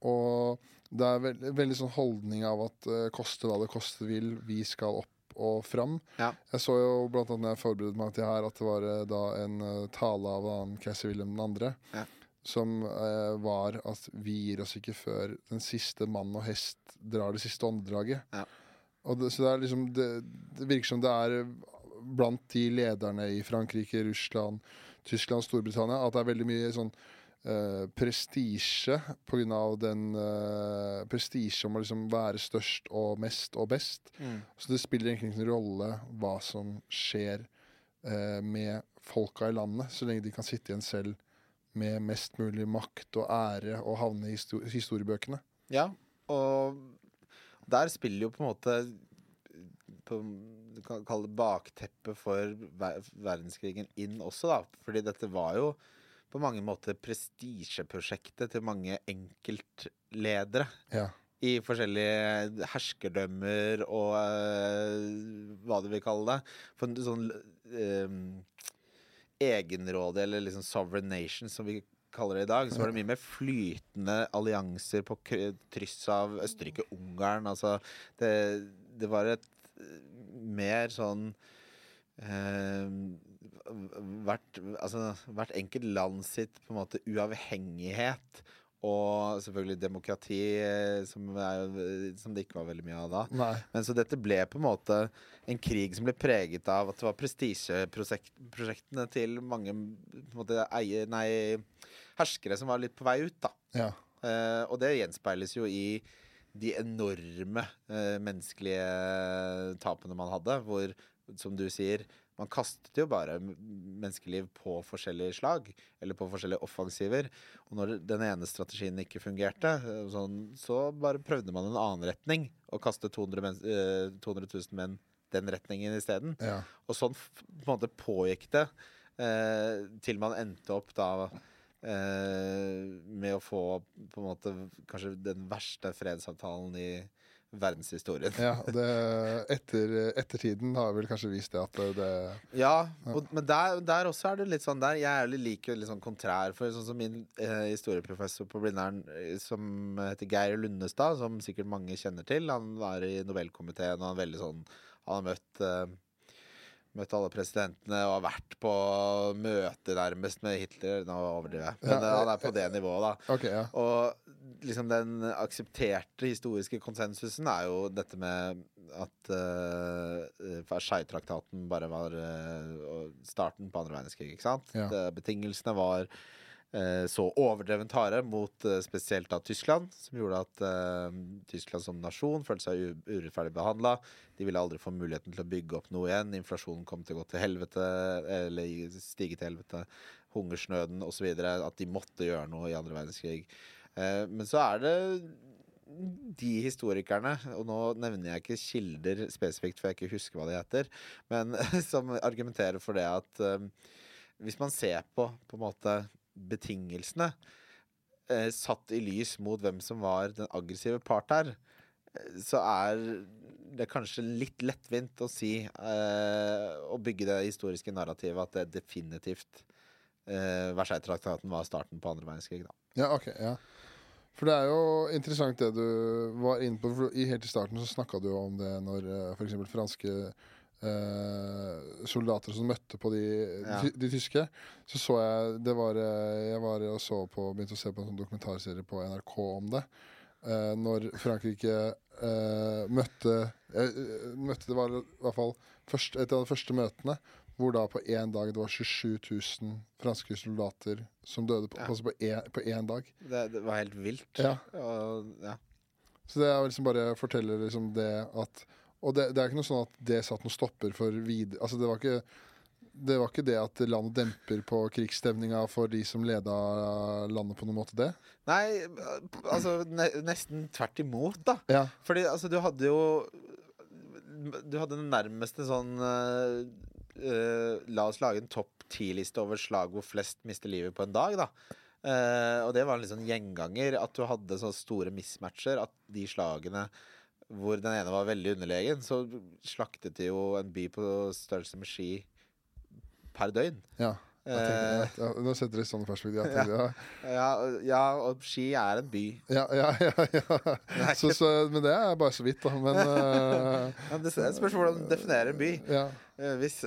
Og det er veld, veldig sånn holdning av at uh, koste hva det koste vil, vi skal opp og fram. Ja. Jeg så jo blant annet når jeg forberedte meg til her, at det var eh, da en eh, tale av en keiser Wilhelm 2. Ja. Som eh, var at vi gir oss ikke før den siste mann og hest drar det siste åndedraget. Ja. Og det, så det liksom det, det virker som det er blant de lederne i Frankrike, Russland, Tyskland, Storbritannia at det er veldig mye sånn uh, prestisje pga. den uh, prestisje om å liksom være størst og mest og best. Så det spiller egentlig ingen rolle hva som skjer uh, med folka i landet, så lenge de kan sitte igjen selv med mest mulig makt og ære og havne i histori historiebøkene. Ja, og der spiller jo på en måte på, Du kan kalle det bakteppet for ver verdenskrigen inn også, da. Fordi dette var jo på mange måter prestisjeprosjektet til mange enkeltledere Ja. i forskjellige herskerdømmer og eh, hva du vil kalle det. For en sånn eh, egenrådig, eller liksom sovereign nation, som vi kaller det i dag, så var det mye mer flytende allianser på kryss av Østerrike-Ungarn. Altså, det, det var et eh, mer sånn eh, hvert, altså, hvert enkelt land sitt på en måte uavhengighet og selvfølgelig demokrati, eh, som, er, som det ikke var veldig mye av da. Nei. Men så dette ble på en måte en krig som ble preget av at det var prestisjeprosjektene til mange måte, eier, nei, herskere som var litt på vei ut. da. Ja. Eh, og det gjenspeiles jo i de enorme eh, menneskelige tapene man hadde, hvor, som du sier, man kastet jo bare menneskeliv på forskjellige slag, eller på forskjellige offensiver. Og når den ene strategien ikke fungerte, eh, sånn, så bare prøvde man en annen retning, og kastet 200, men, eh, 200 000 menn den retningen isteden. ja. Og sånn på en måte pågikk det eh, til man endte opp da eh, med å få på en måte kanskje den verste fredsavtalen i verdenshistorien. ja det, etter, ettertiden har vel kanskje vist det at det, Ja, og, men der, der også er det litt sånn der Jeg er litt litt sånn kontrær, for sånn som min eh, historieprofessor på Blindern, eh, som heter Geir Lundestad, som sikkert mange kjenner til, han var i Nobelkomiteen, og han er veldig sånn Han har møtt eh, Møtt alle presidentene og har vært på møte nærmest med Hitler. Nå overdriver jeg, men Ja, eh, han er på det nivået, da. Okay, ja. Og liksom den aksepterte historiske konsensusen er jo dette med at uh, Versailles-traktaten bare var uh, starten på andre verdenskrig, ikke sant? Ja. Betingelsene var eh, så overdrevent harde mot eh, spesielt da Tyskland, som gjorde at uh, Tyskland som nasjon følte seg urettferdig behandla. De ville aldri få muligheten til å bygge opp noe igjen. Inflasjonen kom til å gå til helvete, eller stige til helvete. Hungersnøden osv. At de måtte gjøre noe i andre verdenskrig. Uh, men så er det de historikerne, og nå nevner jeg ikke kilder spesifikt, for jeg ikke husker hva de heter, men som argumenterer for det at uh, hvis man ser på på en måte betingelsene eh, satt i lys mot hvem som var den aggressive part her, eh, så er det kanskje litt lettvint å si eh, Å bygge det historiske narrativet at det definitivt eh, Versailles-traktaten var starten på andre verdenskrig. Da. Ja, ok, ja. For det er jo interessant det du var inne på. For i Helt i starten så snakka du om det når f.eks. franske eh, soldater som møtte på de, Ja. de, de tyske. Så så jeg det var, eh, Jeg var og så på, begynte å se på en sånn dokumentarserie på NRK om det. Eh, når Frankrike eh, møtte eh, Møtte Det var i hvert fall først, et av de første møtene hvor da på én dag det var 27 000 franske soldater som døde på, Ja. altså på, én, på én dag. Det, det var helt vilt. Ja. Og, ja. Så det er liksom bare forteller liksom det at Og det, det er ikke noe sånn at det satt noen stopper for videre Altså, det var ikke det var ikke det at landet demper på krigsstemninga for de som leda landet på noen måte, det? Nei, altså ne nesten tvert imot, da. Ja. Fordi altså, du hadde jo Du hadde den nærmeste sånn eh, La oss lage en topp ti-liste over slag hvor flest mister livet på en dag, da. Uh, og det var en sånn gjenganger. At du hadde så store mismatcher. At de slagene hvor den ene var veldig underlegen, så slaktet de jo en by på størrelse med Ski per døgn. ja. Jeg tenkte, Eh, ja, nå setter du sånn perspektiv. Jeg tenkte, ja. ja, ja, og Ski er en by. Ja, ja, ja, ja. Så, så, men det er bare så vidt, da. Men Ja, det spørsmål om du definerer en by. ja. Eh, Hvis,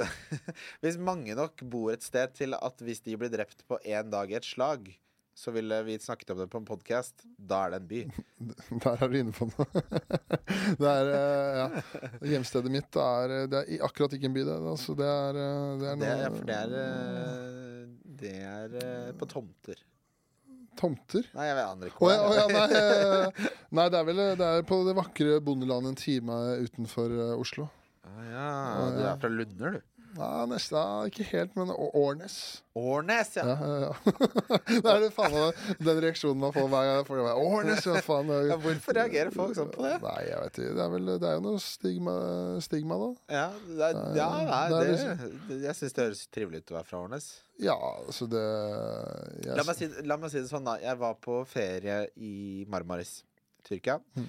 hvis mange nok bor et sted til at hvis de blir drept på én dag i et slag, så ville vi snakket om det på en podkast. Da er det en by. Der er du inne på noe. det er, eh, ja. Hjemstedet mitt er, det er akkurat ikke en by, det. Altså, det er, eh, det er Det noe er, for det er, eh, det er eh, på tomter. Tomter? Nei, jeg aner ikke. hva ja, oh, ja, er. nei, eh, nei, det er vel det er på det vakre bondelandet en time utenfor eh, Oslo. Ah, ja. Du er fra Lunder, du. Ja, nesten, ikke helt, men Årnes. Årnes, ja. Ja, ja, det er det faen meg den reaksjonen man får hver gang. Årnes, ja, faen. ja. Hvorfor reagerer folk sånn på det? Nei, jeg vet ikke. Det er, vel, det er jo noe stigma, stigma da. Ja, det er, ja nei, Det er det, det, jeg syns det høres trivelig ut å være fra Årnes. Ja, altså det jeg, La meg, si, la meg si det sånn, da. Jeg var på ferie i Marmaris, Tyrkia. Mm.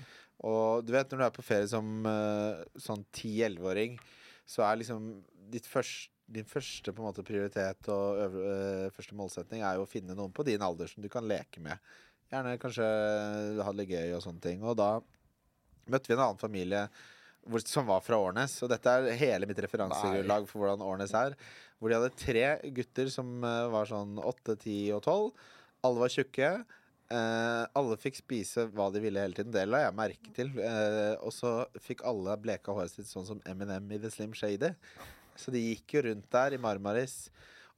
Og du vet når du er på ferie som eh, sånn 10-11-åring, så er liksom først, din første på en måte prioritet og øvre, eh, første målsetning er jo å finne noen på din alder som du kan leke med. Gjerne kanskje ha det gøy og sånne ting. Og da møtte vi en annen familie hvor, som var fra Årnes. Og dette er hele mitt referansegrunnlag for hvordan Årnes er. Hvor de hadde tre gutter som eh, var sånn 8, 10 og 12. Alle var tjukke. Eh, alle fikk spise hva de ville hele tiden. Det la jeg merke til. Eh, og så fikk alle bleka håret sitt sånn som Eminem i The Slim Shady. Så de gikk jo rundt der i Marmaris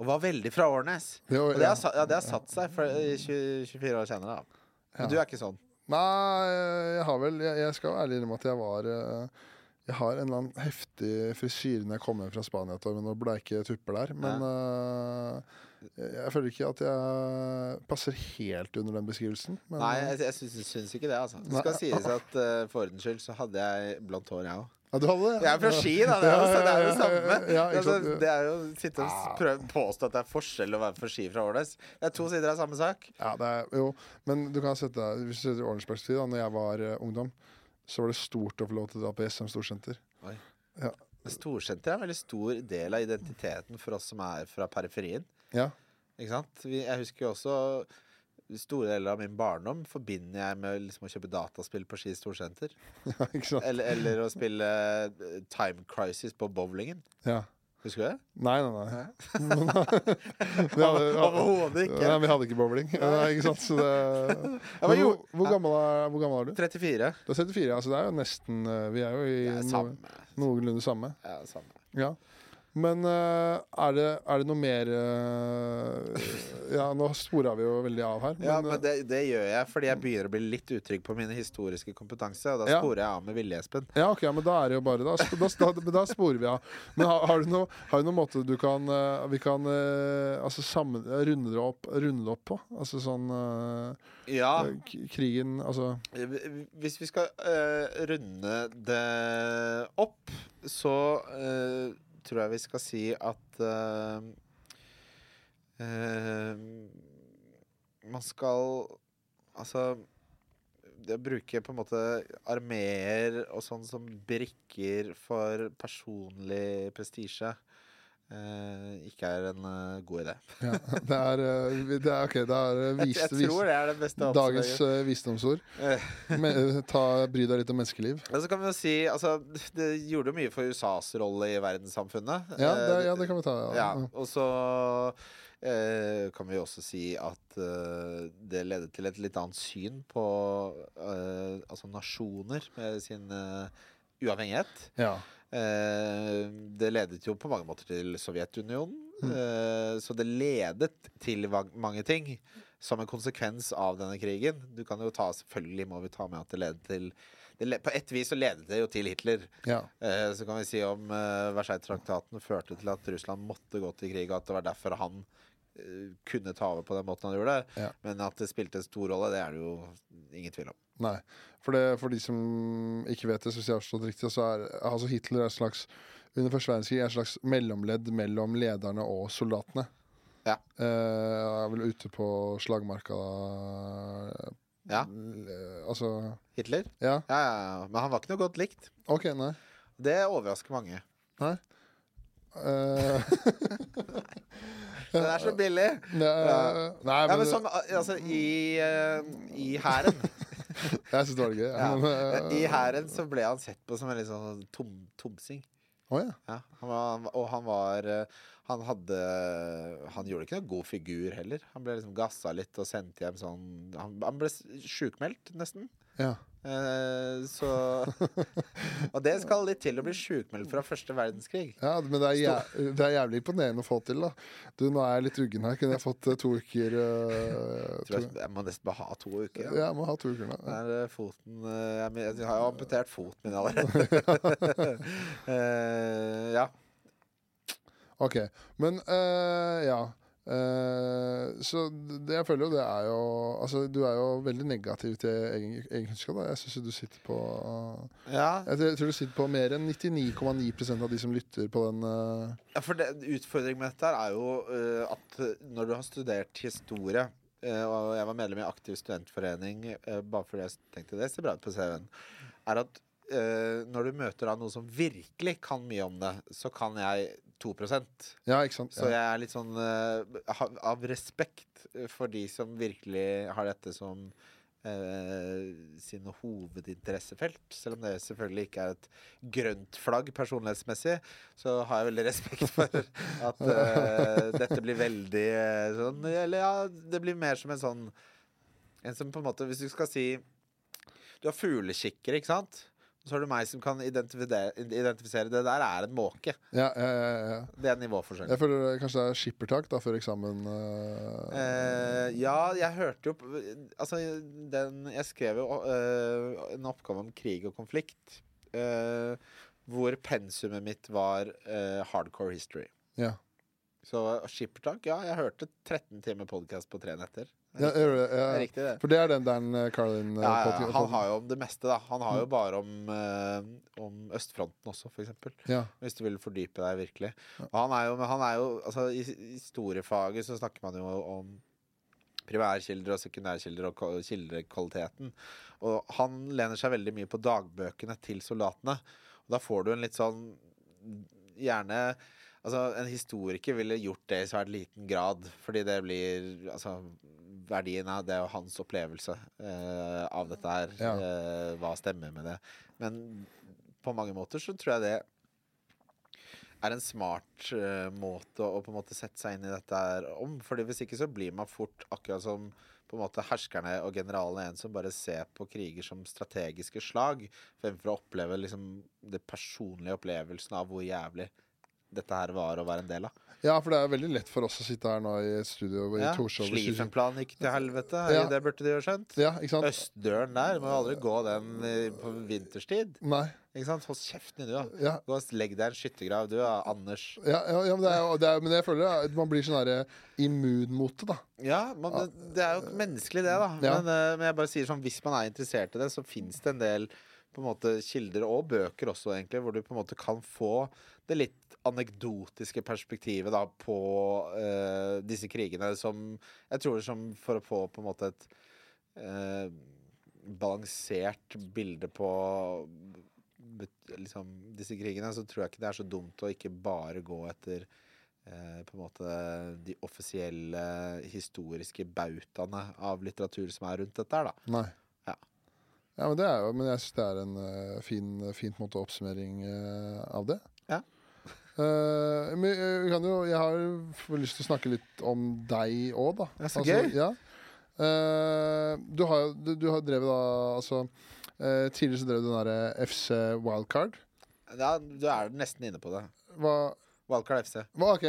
og var veldig fra Årnes. Jo, Og det har, ja, det har satt seg for eh, 20, 24 år senere. Da. Men Ja. du er ikke sånn. Nei, jeg har vel Jeg, jeg skal ærlig innrømme at jeg var eh, Jeg har en eller annen heftig frisyre når jeg kom hjem fra Spania med noen bleike tupper der. Men ja. jeg, jeg føler ikke at jeg passer helt under den beskrivelsen. Men, Nei, jeg, jeg syns, syns ikke det, altså. Det Nei. skal sies at uh, for ordens skyld så hadde jeg blondt hår, jeg òg. ja, du hadde det? Jeg er fra Ski, da. Det er jo, det er jo samme. Ja, altså, det er jo sitte og s- prøve påstå at det er forskjell å være fra Ski fra Årnes. Det er to sider av samme sak. Ja, det er, jo, men du kan sette deg Hvis du setter perspektiv, da når jeg var uh, ungdom, så var det stort å få lov til å dra på SM Storsenter. Men Storsenter er en veldig stor del av identiteten for oss som er fra periferien. Ja. Ikke sant? Jeg husker jo også Store deler av min barndom forbinder jeg med liksom å kjøpe dataspill på Ski Storsenter. ja? Eller, eller å spille eh, Time Crisis på bowlingen. Ja. Husker du det? Nei, nei, nei. Vi hadde, Overhodet ikke. Nei, vi hadde ikke bowling. Nei, ikke sant? Så det, Ja, hvor, hvor, gammel er, hvor gammel er du? 34. Du er 34, altså det er jo nesten eh, Vi er jo i er samme. noenlunde samme. Ja, samme. Ja. Men uh, er, det, er det noe mer uh, Ja, nå spora vi jo veldig av her. Ja, men, men eh, det, det gjør jeg fordi jeg begynner å bli litt utrygg på min historiske kompetanse. Og da Ja. sporer jeg av med Ville Espen. Ja, ok, men da er det jo bare Da, da, da, da sporer vi av. Men har, har, du noe, har du noen måte du kan Vi kan altså sammen, runde, det opp, runde det opp på? Altså sånn Ja, Krigen Altså hvis vi skal uh, runde det opp, så tror jeg vi skal si at uh, uh, Man skal Altså det å bruke på en måte armeer og sånn som brikker for personlig prestisje eh, ikke er en uh, god idé. ja, Det er, eh, det er OK, det er vis, jeg tror det er det beste dagens eh, visdomsord. Eh. Me, ta, bry deg litt om menneskeliv. Og så kan vi jo si altså, Det gjorde mye for USAs rolle i verdenssamfunnet. Ja, det, ja, det kan vi ta. ja, Ja. Og så kan vi også si at det ledet til et litt annet syn på altså nasjoner med sin uavhengighet. Ja. Eh, det ledet jo på mange måter til Sovjetunionen. Mm. Eh, så det ledet til mange ting som en konsekvens av denne krigen. Du kan jo ta, Selvfølgelig må vi ta med at det ledet til det, På ett vis så ledet det jo til Hitler. Ja. Eh, så kan vi si om Versailles-traktaten førte til at Russland måtte gå til krig, og at det var derfor han kunne ta over på den måten han gjorde. Ja. Men at det spilte en stor rolle, det er det jo ingen tvil om. Nei. For, det, for de som ikke vet det, så hvis jeg har forstått riktig, så er altså Hitler er slags under første verdenskrig er et slags mellomledd mellom lederne og soldatene. Ja. Uh, er vel ute på slagmarka da Ja. Eh, Altså Hitler? Ja, Ja, ja. Men han var ikke noe godt likt. OK, nei. Det overrasker mange. Nei. Nei Det er så billig! Nei, men, men som, altså, i uh, I hæren jeg syns det var gøy. ja. eh, I hæren så ble han sett på som en litt sånn tom, tomsing. Oh, ja. Ja, han var, og han var eh, Han hadde Han gjorde ikke noe god figur heller. Han ble liksom gassa litt og sendt hjem sånn Han, han ble sjukmeldt, nesten. ja. Eh, så Og det skal litt til å bli sjukmeldt fra første verdenskrig. Ja, men det er, jævlig, det er jævlig imponerende å få til, da. Du, nå er jeg litt uggen her. Kunne jeg fått eh, to uker Tror jeg, jeg må nesten bare ha to uker. Ja, jeg må ha to uker nå. Ja. er eh, foten jeg, jeg har jo amputert foten min allerede. uh, ja. OK. Men ja. Eh, så det jeg føler jo, det er jo Altså, du er jo veldig negativ til egen, egen kunnskap. Da. Jeg syns jo du sitter på ja. Jeg tror, jeg tror du sitter på mer enn 99,9% av de som lytter på den uh... Ja, for det, Utfordringen med dette er jo eh, at når du har studert historie Og jeg var medlem i aktiv studentforening bare fordi jeg tenkte det ser bra ut på CV-en. Er at når du møter da noen som virkelig kan mye om det, så kan jeg 2% Ja, ikke sant? Så jeg er litt sånn uh, Av respekt for de som virkelig har dette som uh, sine hovedinteressefelt, selv om det selvfølgelig ikke er et grønt flagg personlighetsmessig, så har jeg veldig respekt for at uh, dette blir veldig eh, sånn Eller ja, det blir mer som en sånn En som på en måte Hvis du skal si Du har fuglekikkere, ikke sant? Så er det meg som kan identifisere, identifisere det der er en måke. Ja, ja, ja. Det er nivåforskjell. Jeg føler kanskje det er skippertak da før eksamen. Uh... Eh, ja, jeg hørte jo Altså, den Jeg skrev jo uh, en oppgave om krig og konflikt. Uh, hvor pensumet mitt var hardcore history. ja. Så skippertak, ja, jeg hørte 13 timer podkast på tre netter. Det er, ja. det, er riktig, det. For det er den Dan eh, Carlin eh, Ja, ja, han har jo om det meste, da. Han har jo Mm. bare om, eh, om østfronten også, for eksempel. ja. Hvis du vil fordype deg virkelig. Og han er jo, han er jo altså, I historiefaget så snakker man jo om primærkilder og sekundærkilder og kildekvaliteten. Og han lener seg veldig mye på dagbøkene til soldatene. Og da får du en litt sånn Gjerne Altså, en historiker ville gjort det i svært liten grad, fordi det blir Altså, verdien av det og hans opplevelse eh, av dette her. Ja. Eh, hva stemmer med det. Men på mange måter så tror jeg det er en smart eh, måte å på en måte sette seg inn i dette her om. Fordi hvis ikke så blir man fort akkurat som på en måte herskerne og generalene en som bare ser på kriger som strategiske slag, fremfor å oppleve liksom det personlige opplevelsen av hvor jævlig dette her var å være en del av. ja, for det er veldig lett for oss å sitte her nå i studio i Ja, Torshov. Slifenplan gikk til helvete. Ja. Det burde de jo skjønt. Ja, ikke sant? Østdøren der, må jo aldri gå den på vinterstid. Nei. Ikke sant? Hold kjeften din, du. Ja, Gå og legg deg i en skyttergrav, du, Anders. ja, ja, men, det er, det er, men jeg føler at man blir sånn der immun mot det, da. Ja, man, det, det er jo menneskelig det, da. Men, eh, men jeg bare sier sånn, hvis man er interessert i det, så fins det en del på en måte kilder, og bøker også, egentlig, hvor du på en måte kan få det litt anekdotiske perspektivet da på uh, disse krigene, som jeg tror som for å få på en måte et uh, balansert bilde på liksom, disse krigene, så tror jeg ikke det er så dumt å ikke bare gå etter eh, på en måte de offisielle historiske bautaene av litteratur som er rundt dette her, da. Nei. Ja. Ja, men det er jo Men jeg syns det er en uh, fin, fint måte oppsummering uh, av det. Eh, men jeg, kan jo Jeg har lyst til å snakke litt om deg òg, da. Så Altså, gøy. Ja. Uh, du har du, du har drevet da Altså uh, Tidligere så drev du den derre FC Wildcard. Ja, du er nesten inne på det. Hva Wildcard FC. hva, OK,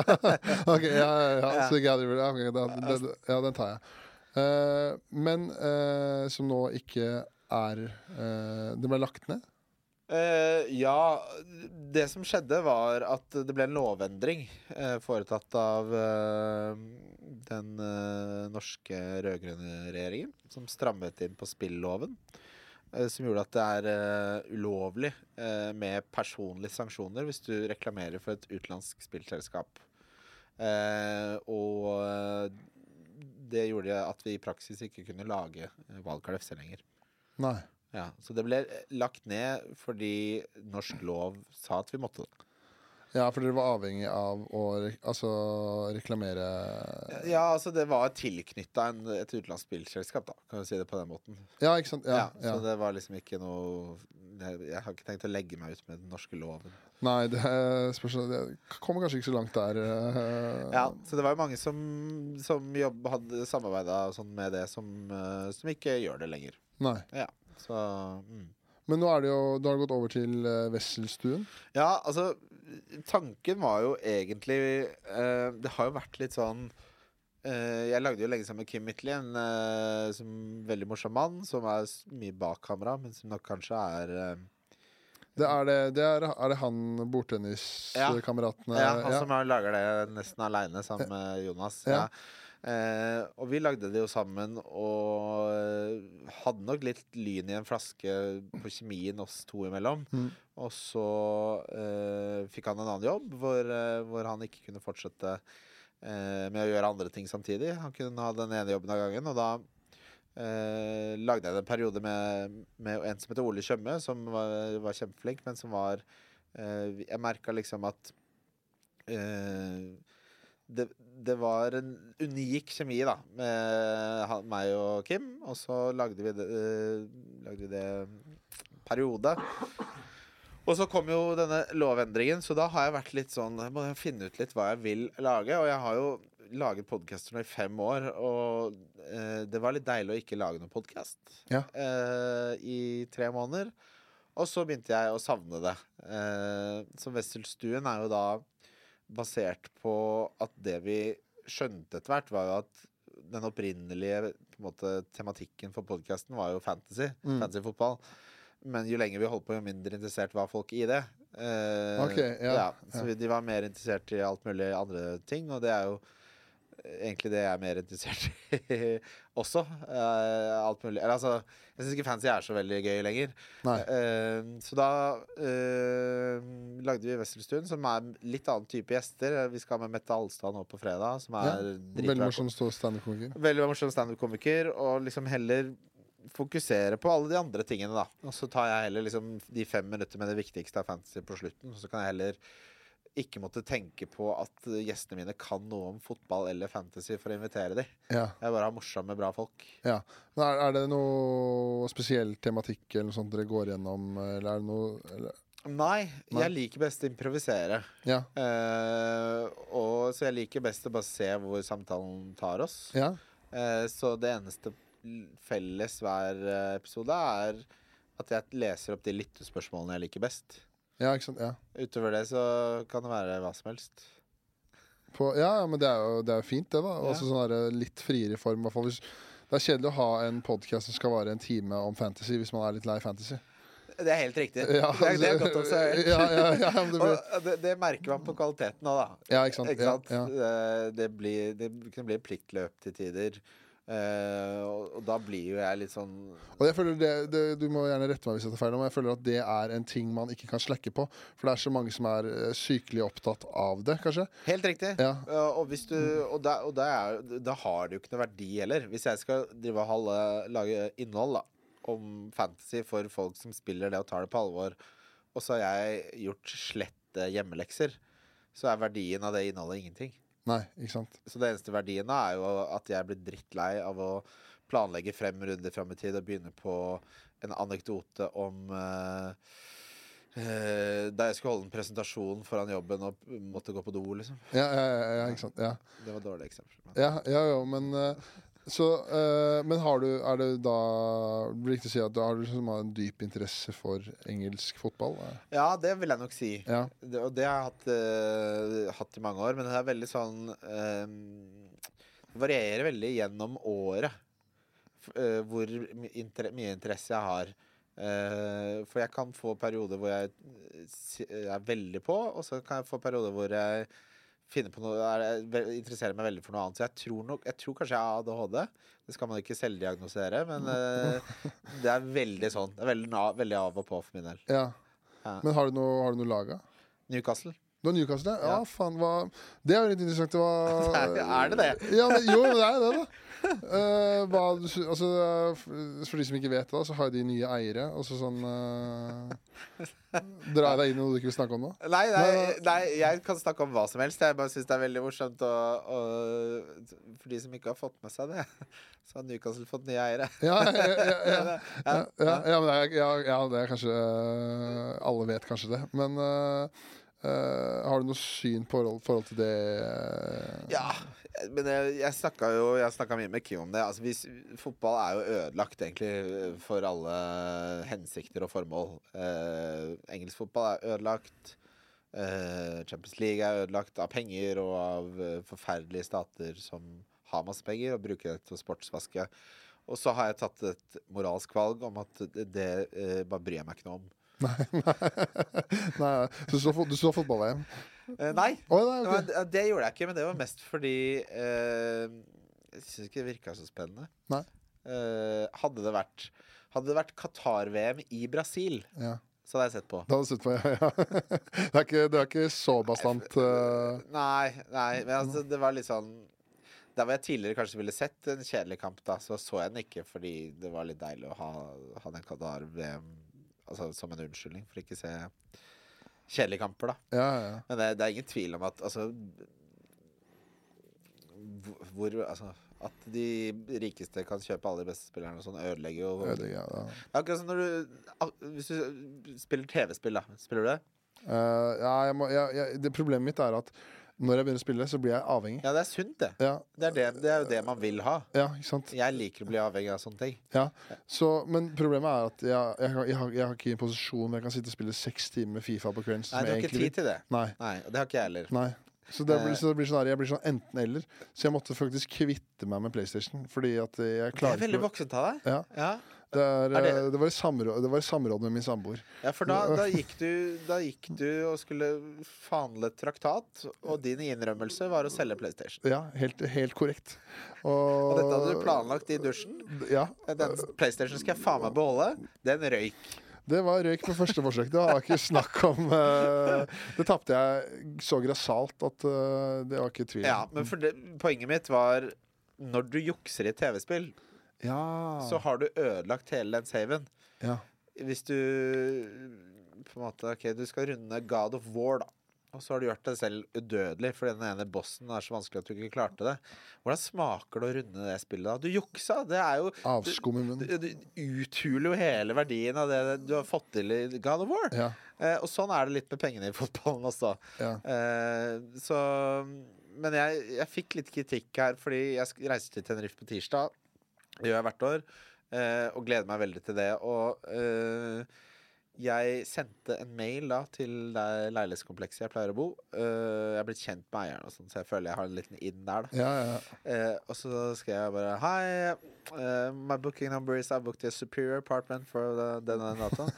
Ok, ja, ja, ja. Så jeg ja, ok, da, den, ja, den tar jeg. Eh, men eh, som nå ikke er eh, Det ble lagt ned? Eh, ja, det som skjedde var at det ble en lovendring uh, foretatt av uh, den norske rød-grønne regjeringen, som strammet inn på spilloven. som gjorde at det er ulovlig med personlige sanksjoner hvis du reklamerer for et utenlandsk spillselskap. Og det gjorde at vi i praksis ikke kunne lage valgkart FC lenger. Nei. Ja, Så det ble eh, lagt ned fordi norsk lov sa at vi måtte det. Ja, for dere var avhengig av å re altså, reklamere Ja, altså det var tilknytta et utenlandsk spillselskap, da, kan du si det på den måten. Ja, ikke sant? Ja, Ja, ja. Så det var liksom ikke noe jeg, jeg har ikke tenkt å legge meg ut med den norske loven. Nei, det er spørs Det kommer kanskje ikke så langt der. eh. Ja, Så det var jo mange som, som jobb, hadde samarbeida sånn med det, som, eh, som ikke gjør det lenger. Nei. Så mm. Men nå er det jo du har gått over til uh, Wesselstuen. Ja, altså Tanken var jo egentlig uh, Det har jo vært litt sånn uh, Jeg lagde jo lenge sammen med Kim Mitley, en uh, som veldig morsom mann, som er mye bak kamera, men som nok kanskje er Det er, det, det er, er det han bordtenniskameratene Ja, han ja. som er, lager det nesten aleine sammen med Jonas. Ja. Ja. Eh, og vi lagde det jo sammen, og eh, hadde nok litt lyn i en flaske på kjemien oss to imellom. Mm. Og så eh, fikk han en annen jobb hvor, eh, hvor han ikke kunne fortsette eh, med å gjøre andre ting samtidig. Han kunne ha den ene jobben av gangen, og da eh, lagde jeg det en periode med, med en som heter Ole Tjøme, som var, var kjempeflink, men som var eh, Jeg merka liksom at eh, det, det var en unik kjemi da med meg og Kim, og så lagde vi det, uh, lagde vi det periode. Og så kom jo denne lovendringen, så da har jeg vært litt sånn Jeg må finne ut litt hva jeg vil lage. Og jeg har jo laget podkaster nå i fem år, og uh, det var litt deilig å ikke lage noen podkast Ja. uh, i tre måneder. Og så begynte jeg å savne det. Eh, så Wesselstuen er jo da basert på at det vi skjønte etter hvert, var jo at den opprinnelige måte, tematikken for podkasten var jo fantasy. Mm. Fantasy-fotball. Men jo lenger vi holdt på, jo mindre interessert var folk i det. Eh, okay, ja, så ja. vi- de var mer interessert i alt mulig andre ting, og det er jo egentlig det jeg er mer interessert i også. Uh, alt mulig. Eller altså, jeg syns ikke fancy er så veldig gøy lenger. Eh, så da uh, lagde vi Wesselstuen, som er litt annen type gjester. Vi skal ha med Mette Alstad nå på fredag, som Ja, er Veldig morsom standup-komiker. Veldig morsom standup-komiker, og liksom heller fokusere på alle de andre tingene, da. Og så tar jeg heller liksom de fem minutter med det viktigste av fantasy på slutten, og så kan jeg heller ikke måtte tenke på at gjestene mine kan noe om fotball eller fantasy for å invitere dem. Ja. Jeg bare har morsomme, bra folk. Men Er, er det noe spesiell tematikk eller noe sånt dere går gjennom, eller er det noe eller? Nei, Nei. jeg liker best å improvisere. Ja. Eh, og så jeg liker best å bare se hvor samtalen tar oss. ja. Eh, så det eneste felles hver eh, episode er at jeg leser opp de lyttespørsmålene jeg liker best. Ja, ikke sant. Ja. Utover det så kan det være hva som helst. På, ja, men det er jo, det er jo fint, det, da. Ja. Også sånn der, litt friere form. hvis det er kjedelig å ha en podkast som skal vare en time om fantasy, hvis man er litt lei fantasy. Det er helt riktig. Ja, det, det er godt observert. Ja, ja, ja, det blir, det, merker man på kvaliteten òg, da. ja, ikke sant. Ikke sant? Eh, Det, blir, det kan bli pliktløp til tider. Eh, og, og da blir jo jeg litt sånn Og jeg føler det, det, Du må gjerne rette meg hvis jeg tar feil, men jeg føler at det er en ting man ikke kan slekke på. For det er så mange som er eh, sykelig opptatt av det, kanskje. Helt riktig. Ja. Uh, og hvis du, og da, og da, er, da har det jo ikke noe verdi heller. Hvis jeg skal drive og holde, lage innhold da, om fantasy for folk som spiller det og tar det på alvor, og så har jeg gjort slette hjemmelekser, så er verdien av det innholdet ingenting. Nei, ikke sant. Så det eneste verdien er jo at jeg blir drittlei av å planlegge frem runder fram i tid og begynne på en anekdote om uh, da jeg skulle holde en presentasjon foran jobben og måtte gå på do, liksom. Ja, ja, ja, ja ikke sant. Ja, Det var et dårlig eksempel. men- ja, ja jo, men eh, så, uh, men har du Er det da riktig å si at du har liksom en dyp interesse for engelsk fotball? Ja, det vil jeg nok si. Ja. Det, og det har jeg hatt, uh, hatt i mange år, men det er veldig sånn eh, Det varierer veldig gjennom året. hvor inter mye interesse jeg har. For jeg kan få perioder hvor jeg er veldig på, og så kan jeg få perioder hvor jeg finner på noe er, interesserer meg veldig for noe annet. Så jeg tror, nok, jeg tror kanskje jeg har ADHD. Det skal man ikke selvdiagnosere, men uh, det er veldig sånn. Det er veldig, veldig av og på for min del. Ja. Ja. Men har du noe, har du noe laga? Newcastle. Du har Newcastle? Ja, Ja. ja faen, hva Det er jo litt interessant. Hva Er det det? Ja, men, jo, det er det, da. Eh, hva, altså, eh, for de som ikke vet det, så har de nye eiere. Og så sånn uh, Drar jeg deg inn i noe du ikke vil snakke om nå? Nei, nei, Nei, jeg kan snakke om hva som helst. Jeg bare syns det er veldig morsomt. Og, og for de som ikke har fått med seg det, så har Newcastle fått nye eiere. Ja, ja, ja, ja, ja. Ja, Ja, ja, ja, det er, kanskje Alle vet kanskje det. Men uh, Uh, har du noe syn på forhold, forhold til det? Uh... Ja, men jeg, jeg snakka jo Jeg snakka mye med Kim om det. Altså, hvis, fotball er jo ødelagt, egentlig, for alle hensikter og formål. Eh, engelsk fotball er ødelagt. Eh, Champions League er ødelagt av penger og av eh, forferdelige stater som har masse penger og bruker det til å sportsvaske. Og så har jeg tatt et moralsk valg om at det, eh, bare bryr jeg meg ikke noe om. Nei, nei. du så, du så fotball-VM? Eh, nei, oh, nei, okay. ok. det, det gjorde jeg ikke, men det var mest fordi eh, Jeg syns ikke det virka så spennende. Nei. Eh, hadde det vært Hadde det vært Qatar-VM i Brasil, Ja. så hadde jeg sett på. Det hadde du sett på, ja. ja. Det, er ikke, det er ikke så bastant Uh... Nei, nei, men altså, det var litt sånn Der hvor jeg tidligere kanskje ville sett en kjedelig kamp, da, så så jeg den ikke fordi det var litt deilig å ha, ha den Qatar-VM altså, som en unnskyldning for ikke å se kjedelige kamper, da. Ja, ja. Men det, det er ingen tvil om at altså hvor- Altså At de rikeste kan kjøpe alle de beste spillerne og sånn, ødelegger jo Ødelegger, ja, Akkurat som når du Hvis du spiller TV-spill, da. Spiller du det? Uh, ja, jeg må, jeg, jeg, det Problemet mitt er at når jeg begynner å spille, så blir jeg avhengig. Ja, det er sunt, det. Ja, Det er, det, det er jo det man vil ha. ja ikke sant? Jeg liker å bli avhengig av sånne ting. Ja, så, Men problemet er at jeg, jeg, har- jeg, har, jeg har ikke en posisjon hvor jeg kan sitte og spille seks timer med Fifa på kvelden. Nei, du har ikke tid til det. Nei. Nei, det har ikke jeg heller. nei. Så det blir, Eh. så det blir sånn her, jeg blir sånn enten-eller. Så jeg måtte faktisk kvitte meg med PlayStation. Fordi at jeg Det klarer er veldig voksent av deg. Ja. Ja, det, er, Er det- eh, det, var i samråd, var i samråd med min samboer. ja for da, da, gikk du, da gikk du og skulle forhandle traktat, og din innrømmelse var å selge PlayStation. Ja, helt, helt korrekt. Og dette hadde du planlagt i dusjen. Ja. Den PlayStation skal jeg faen meg beholde. Den røyk. Det var røyk på første forsøk. Det var ikke snakk om uh, Det tapte jeg så grassat at uh, det var ikke tvil. Ja, men det, poenget mitt var Når du jukser i TV-spill, ja. så har du ødelagt hele den saven. ja. Hvis du på en måte Ok, du skal runde God of War, da. Og så har du gjort deg selv udødelig fordi den ene bossen er så vanskelig at du ikke klarte det. Hvordan smaker det å runde det spillet da? Du juksa! Det er jo Avskum i Du, du uthuler jo hele verdien av det du har fått til i God of War. Ja. Eh, og sånn er det litt med pengene i fotballen også. ja. Eh, så Men jeg, jeg fikk litt kritikk her fordi jeg reiste reiser til Tenerife på tirsdag. Det gjør jeg hvert år. eh, og gleder meg veldig til det. Og eh, jeg sendte en mail da til det leilighetskomplekset jeg pleier å bo. Uh, jeg er blitt kjent med eieren, og sånn, så jeg føler jeg har en liten inn der. da ja, ja. Uh, og så skrev jeg bare Hi, uh, my booking number is I booked a superior apartment for denne datoen.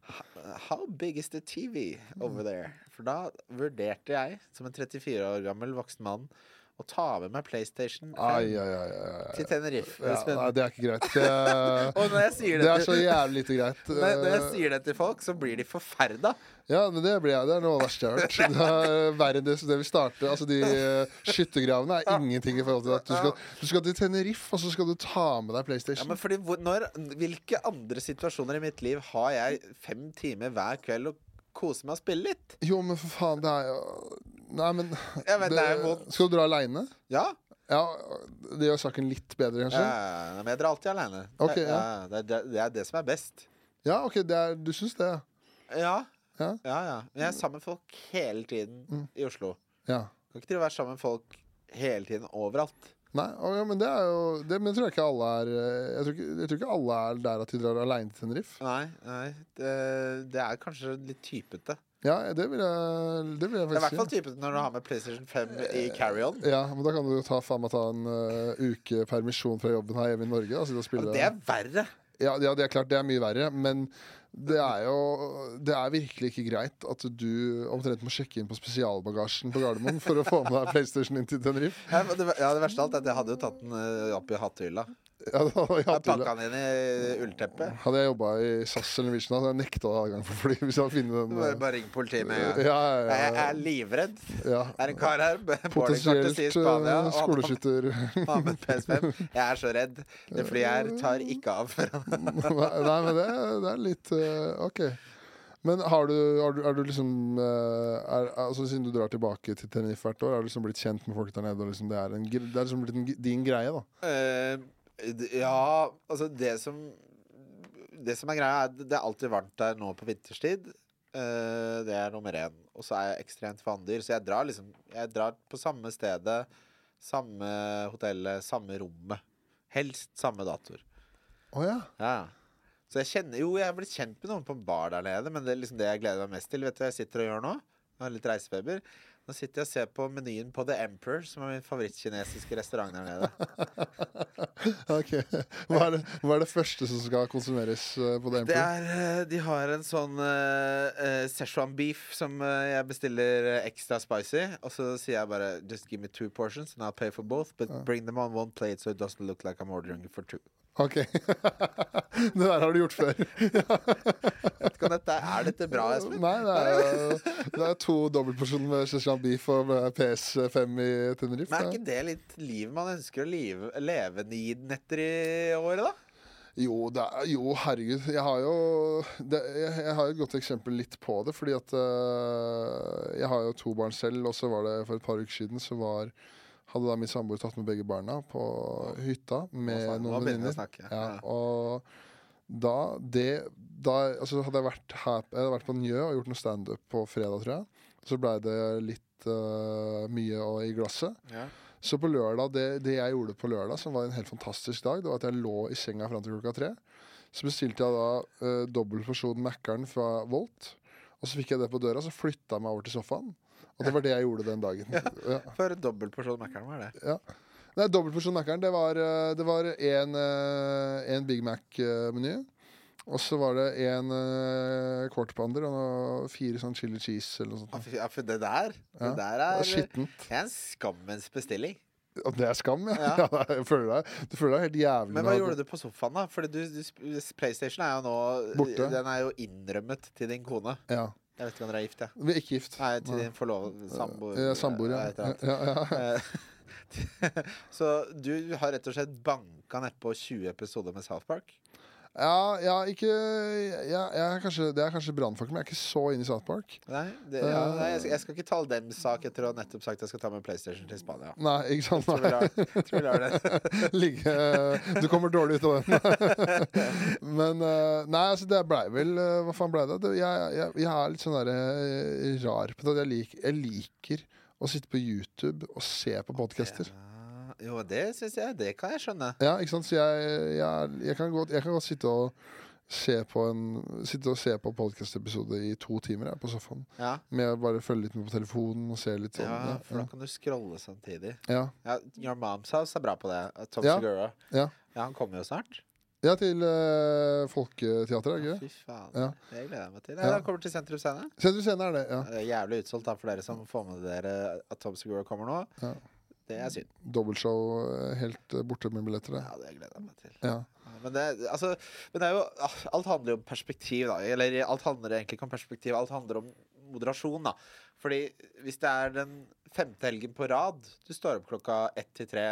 How big is the TV over there? For da vurderte jeg, som en 34 år gammel voksen mann, å ta med meg PlayStation 5 Ai, ai, ai, til Tenerife. Ja, nei, det er ikke greit. Det, det det, er så jævlig lite greit. når, når jeg sier det til folk, så blir de forferda. Ja, men det blir jeg. Det er noe av det verste jeg har hørt. Det er verre enn det, det vi starter. Altså, de eh, skyttergravene er ingenting i forhold til at du skal, du skal til Tenerife, og så skal du ta med deg Ja, PlayStation. men fordi, når, hvilke andre situasjoner i mitt liv har jeg fem timer hver kveld å kose meg og spille litt? Jo, men for faen, det er jo Nei, men vet, det er må... Skal du dra aleine? Ja. Ja, det gjør saken litt bedre, kanskje? Ja, men jeg drar alltid aleine. Okay, ja. ja. det, er, det er det som er best. Ja, OK, det er, du syns det? Ja. Ja. ja, jeg er sammen med folk hele tiden Mm. i Oslo. Ja. Kan ikke drive å være sammen med folk hele tiden overalt. Nei, ja, men det er jo det, Men jeg tror ikke alle er eh, Jeg tror ikke, jeg tror ikke alle er der at de drar aleine til Tenerife. Nei, nei det, det er kanskje litt typete. Ja, det vil jeg, det vil jeg Det er i hvert fall typen når du har med PlayStation 5 i carry-on. Ja, men da kan du jo ta, faen meg ta en uh, uke permisjon fra jobben her hjemme i Norge. Da, sitte og spille. Det er verre. Ja, ja, det er klart det er mye verre, men det er jo Det er virkelig ikke greit at du omtrent må sjekke inn på spesialbagasjen på Gardermoen for å få med deg PlayStation inn til Tenerife. Ja, det, ja, det verste av alt er at jeg hadde jo tatt den eh, opp i hattehylla. Ja, da, jeg pakka det. inn i ullteppet. Hadde jeg jobba i SAS eller Norwegian, hadde jeg nekta adgang for fly. Hvis jeg hadde den Bare, eh, bare ring politiet med en Ja, ja, ja, Jeg, er livredd. Det er en kar her Potensielt Spania. eh, han skoleskytter. med PS5. Jeg er så redd. Det flyet her tar ikke av. Nei, nei, men det, det er litt eh, OK. Men har du, har du, er du liksom er, altså Siden du drar tilbake til Tenerife hvert år, er du liksom blitt kjent med folk der nede? Liksom det, er en, det er liksom blitt en, din greie, da? Uh, ja, altså det som Det som er greia, er at det er alltid varmt der nå på vinterstid. Eh, det er nummer én. Og så er jeg ekstremt vanndyr, så jeg drar liksom Jeg drar på samme stedet, samme hotellet, samme rommet. Helst samme datoer. Å ja. Ja. Så jeg kjenner Jo, jeg er blitt kjent med noen på en bar der nede, men det er liksom det jeg gleder meg mest til. Vet du hva jeg sitter og gjør nå? Jeg har litt reisefeber. Nå sitter jeg og ser på menyen på The Emperor, som er min favorittkinesiske restaurant der nede. Ok. Hva er, det, hva er det første som skal konsumeres eh, på The Det Emperor? er, eh, de har en sånn uh, Szechuan beef som jeg bestiller ekstra spicy. Og så sier jeg bare Just give me two portions and I'll pay for both. But bring them on one plate so it doesn't look like I'm ordering for two. Ok. det der har du gjort før. Dette, er dette bra, Espen? Nei, det er, det er to dobbeltporsjoner med Szechuan beef og PS5 i Tenerife. Men er ikke det litt livet man ønsker å leve, leve ni netter i året, da? Jo, det er, jo, herregud. Jeg har jo det, jeg, jeg har et godt eksempel litt på det. Fordi at øh, jeg har jo to barn selv, og så var det for et par uker siden så var hadde da min samboer tatt med begge barna på hytta med noen venninner. Ja, og da det da, altså Hadde jeg vært her Jeg hadde vært på Njø og gjort noe standup på fredag, tror jeg. Så blei det litt uh, mye i glasset. Ja. Så på lørdag, det, det jeg gjorde på lørdag, som var en helt fantastisk dag, det var at jeg lå i senga fram til klokka tre. Så bestilte jeg da uh, dobbel porsjon Mækkern fra Volt. Og så fikk jeg det på døra, så flytta jeg meg over til sofaen. Og det var det jeg gjorde den dagen. Ja. For en dobbel porsjon Mækkern var det. Ja. Nei, dobbeltporsjon Mækkern, det var eh, Det var en, eh, en Big Mac-meny. Og så var det en uh, quarter pounder og fire sånn chili cheese eller noe sånt. ja, for det der, Ja, det der Det er, det er en skammens bestilling. Det er skam, ja. Ja. ja. jeg føler deg, du føler deg helt jævlig. Men hva at- gjorde du på sofaen, da? Fordi du, du, PlayStation er jo nå Borte. Den er jo innrømmet til din kone. Ja. Jeg vet ikke om dere er gift, jeg. Vi er ikke gift. Nei, til din forlov... Samboer. Ja, samboer, ja. ja, ja. Så du har rett og slett banka nedpå 20 episoder med South Park? Ja, ja, ikke ja, jeg er kanskje, Det er kanskje brannfakkel, men jeg er ikke så inne i South Park. Nei, det, ja, nei jeg, skal, jeg skal ikke tale dems sak etter å ha nettopp sagt jeg skal ta med PlayStation til Spania. Nei, ikke sant? Lar, tror vi lar det. Ligge Du kommer dårlig ut av den. Men eh, Nei, altså, det blei vel eh, Hva faen blei det? jeg, jeg, jeg er litt sånn eh, rar på det. Jeg lik, jeg liker å sitte på YouTube og se på podcaster. Ja, jo, det syns jeg. Det kan jeg skjønne. Ja, ikke sant? Så jeg, jeg, jeg, kan, godt, jeg kan godt sitte og se på en Sitte og se på podkast-episode i to timer jeg, på sofaen. Ja. Med bare følge litt med på telefonen og se litt sånn. ja, Ja, for da kan du scrolle samtidig. ja. Ja, Your Mom's House er bra på det. Tom Ja. Segura. Ja. Ja, han kommer jo snart. ja til øh, Folketeatret, ikke? Fy faen. Ja. Det gleder jeg meg til. Ja. Ja. Han kommer til Sentrum Scene. Sentrum Scene er det, ja. Det er jævlig utsolgt da for dere som får med dere at Tom Segura kommer nå. Ja. Det er synd. Dobbeltshow eh, helt eh, borte med billetter. Ja, det gleder jeg meg til. Ja. Men det, altså, men det er jo ah, Alt handler jo om perspektiv, da. Eller alt handler egentlig ikke om perspektiv, alt handler om moderasjon, da. Fordi hvis det er den femte helgen på rad du står opp klokka ett til tre,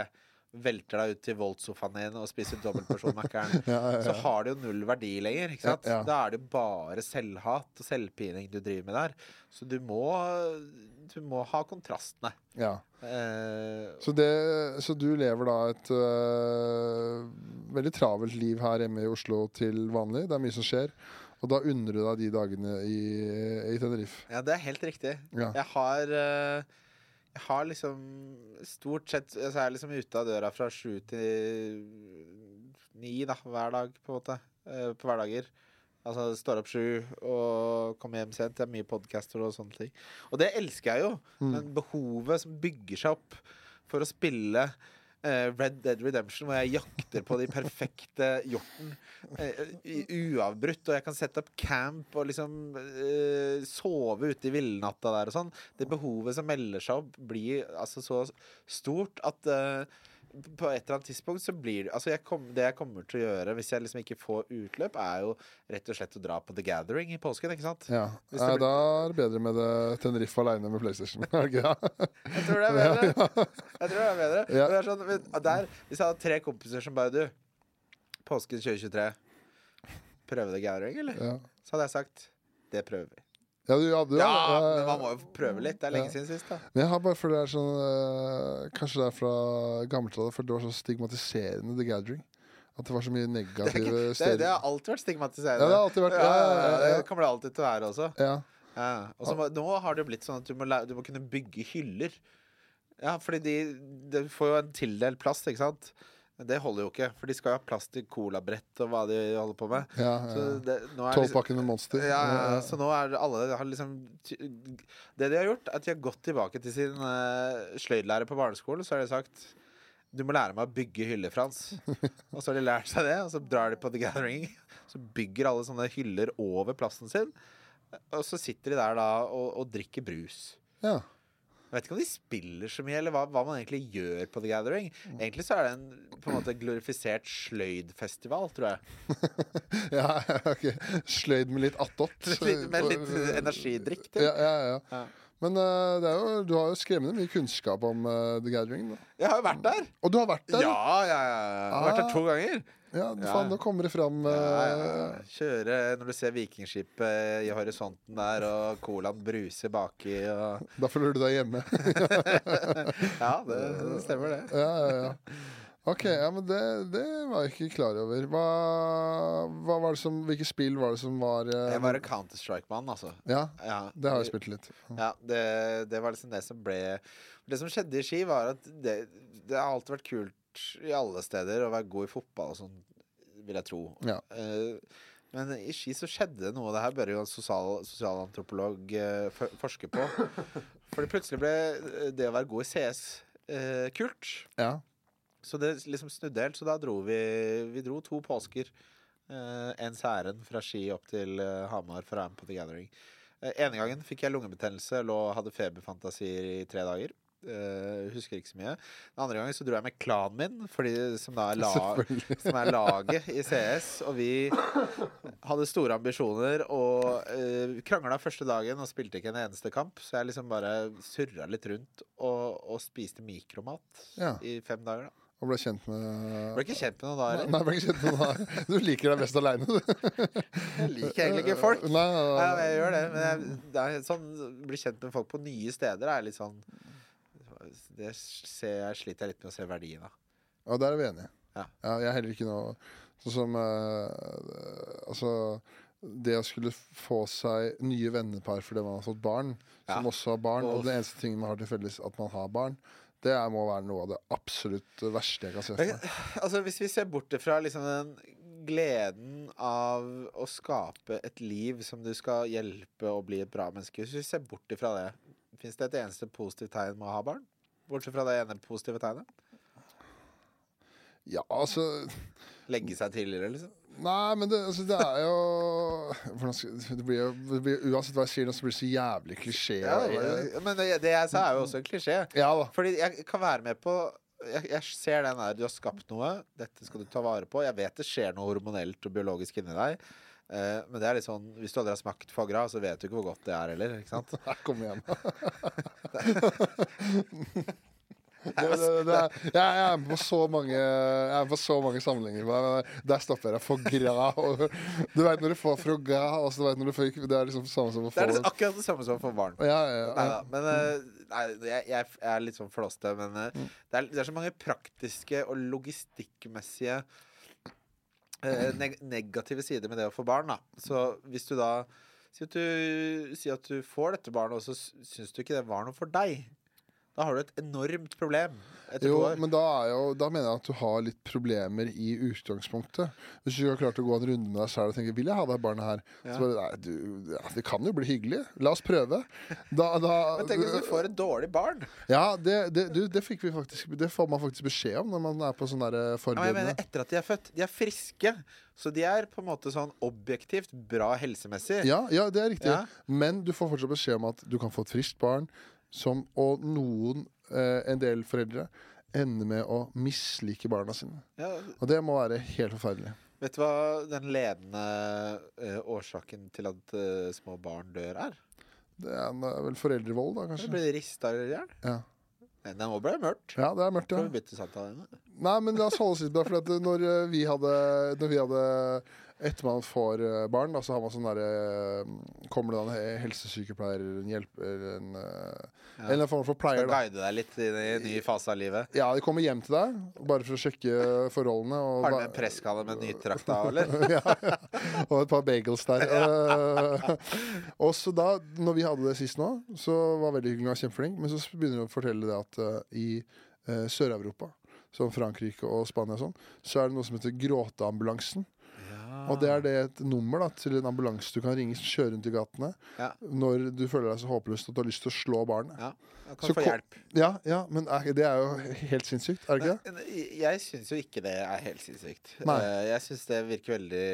velter deg ut til Volt-sofaen din og spiser dobbeltporsjon Mækkern, Ja, ja, så har det jo null verdi lenger. ikke sant? Ja, ja. Da er det bare selvhat og selvpining du driver med der. Så du må, du må ha kontrastene. ja. Eh, Så, det, så du lever da et øh, veldig travelt liv her hjemme i Oslo til vanlig. Det er mye som skjer. Og da unner du deg de dagene i, i Tenerife. ja, det er helt riktig. Ja. Jeg har Jeg har liksom stort sett Så er jeg liksom ute av døra fra sju til ni da, hver dag, på en måte. eh, på hverdager. Altså står opp sju og kommer hjem sent. Det er mye podcaster og sånne ting. Og det elsker jeg jo. Mm. Men behovet som bygger seg opp for å spille Red Dead Redemption, hvor jeg jakter på de perfekte hjorten eh, uavbrutt, og jeg kan sette opp camp og liksom uh, sove ute i villnatta der og sånn. Det behovet som melder seg opp, blir altså så stort at eh, på et eller annet tidspunkt så blir det Altså jeg kom, Det jeg kommer til å gjøre hvis jeg liksom ikke får utløp, er jo rett og slett å dra på The Gathering i påsken, ikke sant? Ja. Nei, blir- da er det bedre med det Tenerife aleine med PlayStation. Jeg tror det er bedre. Jeg tror det er bedre. Ja. Det er sånn, der, hvis jeg hadde tre kompiser som bare Du, påsken 2023, prøve The Gathering, eller? Ja. Så hadde jeg sagt det prøver vi. Ja, du, ja, du, Ja, ja, men man må jo prøve litt. Det er lenge Ja. siden sist, da. Men jeg har bare følt det er sånn eh, Kanskje det er fra gammelt av for det var så stigmatiserende, The Gathering. At det var så mye Det, negative ikke, det, steder. det har alltid vært Ja, stigmatiserende. det har alltid vært ja, ja, ja, ja, Det kommer det alltid til å være også. ja. Ja. Og så nå har det jo blitt sånn at du må, du må kunne bygge hyller. Ja, fordi de, de får jo en tildelt plass, ikke sant? Det holder jo ikke, for de skal jo ha plass til colabrett og hva de holder på med. ja, ja. det, liksom, med Monster. ja, ja, så nå er alle har liksom Det de har gjort, er at de har gått tilbake til sin uh, sløydlærer på barneskolen. Så har de sagt du må lære meg å bygge hyller, Frans. og så har de lært seg det, og så drar de på The Gathering. Så bygger alle sånne hyller over plassen sin. Og så sitter de der da og, og drikker brus. ja. Jeg vet ikke om de spiller så mye, eller hva, hva man egentlig gjør på The Gathering. Egentlig så er det en på en måte glorifisert sløydfestival, tror jeg. ja, ok. Sløyd med litt attåt. Med litt energidrikk til. Ja, ja, ja. Ja. Men eh, det jo, du har jo skremmende mye kunnskap om eh, The Gathering. Da. Jeg har jo vært der. Og du har vært der? Ja, ja, ja. Jeg har vært der to ganger. Ja, faen, nå kommer det fram eh. Kjøre når du ser Vikingskipet i horisonten der, og colaen bruser baki og Da føler du deg hjemme. Ja, det, det stemmer, det. ja, ja, ja. Ok, ja, men det, det var jeg ikke klar over. Hva, hva var det som, hvilke spill var det som var uh... Jeg var en Counter-Strike-mann, altså. Ja, Ja, det har jeg spilt litt. Ja, det, det var liksom det som ble Det som skjedde i Ski, var at det, det har alltid vært kult i alle steder å være god i fotball og sånn, vil jeg tro. Ja. Uh, men i Ski så skjedde noe. Det her bør jo en sosial, sosialantropolog eh, forske på. Fordi plutselig ble det å være god i CS eh, kult. Ja. Så det liksom snudde helt. Så da dro vi Vi dro to påsker. Uh, ens ærend fra Ski opp til uh, Hamar for å være med på The Gathering. Uh, ene gangen fikk jeg lungebetennelse, lå, hadde feberfantasier i tre dager. Uh, husker ikke så mye. Den andre gangen så dro jeg med klanen min, fordi, som er, lag, som er laget i CS. Og vi hadde store ambisjoner og uh, krangla første dagen og spilte ikke en eneste kamp. Så jeg liksom bare surra litt rundt og, og spiste mikromat Ja. i fem dager. da Og ble kjent med Ble ikke kjent med noe da eller? nei, ble ikke kjent med deg. Du liker deg best aleine, du. Jeg liker egentlig ikke folk. Nei, nei, Ja, jeg gjør det, men jeg, det er sånn bli kjent med folk på nye steder er litt sånn Det ser jeg sliter jeg litt med å se verdien av. Ja, der er vi enige. Ja. jeg er heller ikke noe Sånn som uh, Altså det å skulle få seg nye vennepar fordi man har fått barn, som Ja. også har barn, og det eneste tingen man har til felles, at man har barn, det må være noe av det absolutt verste jeg kan se for meg. Altså Hvis vi ser bort fra liksom den gleden av å skape et liv som du skal hjelpe å bli et bra menneske Hvis vi ser bort fra det, fins det et eneste positivt tegn med å ha barn? Bortsett fra det ene positive tegnet? Ja, altså Legge seg tidligere, liksom? Nei, men det, altså, det er jo skal, det blir jo det blir, Uansett hva jeg sier nå, så blir det så jævlig klisjé. Ja, men det, det jeg sa, er jo også en klisjé. ja da. Fordi jeg kan være med på jeg, jeg ser den der, du har skapt noe, dette skal du ta vare på. Jeg vet det skjer noe hormonelt og biologisk inni deg. Eh, men det er litt sånn hvis du aldri har smakt foie gras, så vet du ikke hvor godt det er heller. Ikke sant? Nei, kom igjen. Det, det, det jeg, jeg er med på så mange Jeg er med på så mange sammenligninger. Der stopper jeg. for gras. og- Du veit når du får gras, og du vet når du får Det er liksom samme som å Det er få akkurat det samme som å få barn. ja, ja, ja. Men eh, nei, jeg, jeg er litt sånn flåste, men mm. det, er, det er så mange praktiske og logistikkmessige eh, neg negative sider med det å få barn. Da. Så hvis du da Si at du, si at du får dette barnet, og så syns du ikke det var noe for deg. Da har du et enormt problem. Jo, men da, jo, da mener jeg at du har litt problemer i utgangspunktet. Hvis du ikke har klart å gå en runde med deg selv og tenke 'Vil jeg ha det barnet her?' Ja. Så bare, nei, du, ja, Det kan jo bli hyggelig. La oss prøve. Da, da, Men tenk hvis du får et dårlig barn. Ja, det, det, du, det, faktisk, det får man faktisk beskjed om når man er på sånn der Ja, men jeg mener etter at de er født. De er friske. Så de er på en måte sånn objektivt bra helsemessig. Ja, ja, det er riktig. Men du får fortsatt beskjed om at du kan få et friskt barn, som, og noen, eh, en del foreldre, ender med å mislike barna sine. Ja, Og det må være helt forferdelig. vet du hva den ledende eh, årsaken til at eh, små barn dør, er? Det er, det er vel foreldrevold, da, Det kanskje? blir rista i hjel. Ja. Det må bli mørkt. ja, det er mørkt, ja. Nei, men la oss holde oss litt det. For når vi hadde, når vi hadde Etter man får eh, barn, da, så har man sånn derre Kommer det en helsesykepleier en hjelper en, eh, Ja. Eller en form for pleier, Skal guide deg litt i en ny fase av livet. Ja, de kommer hjem til deg bare for å sjekke forholdene. Og, Har du med en presskalle med nytrakt av, eller? ja, ja. Og et par bagels der. Eh, og så da, når vi hadde det sist nå, så var det veldig hyggelig og kjempeflink, men så begynner de å fortelle det at uh, i uh, Sør-Europa, som Frankrike og Spania og sånn, så er det noe som heter gråteambulansen. Og det er det et nummer da, til en ambulanse du kan ringe kjøre rundt i gatene Ja. når du føler deg så håpløs at du har lyst til å slå barnet. Ja, kan Så få hjelp. Ja, ja, men er, det er jo helt sinnssykt, er det ikke det? Jeg syns jo ikke det er helt sinnssykt. Nei. Eh, Jeg syns det virker veldig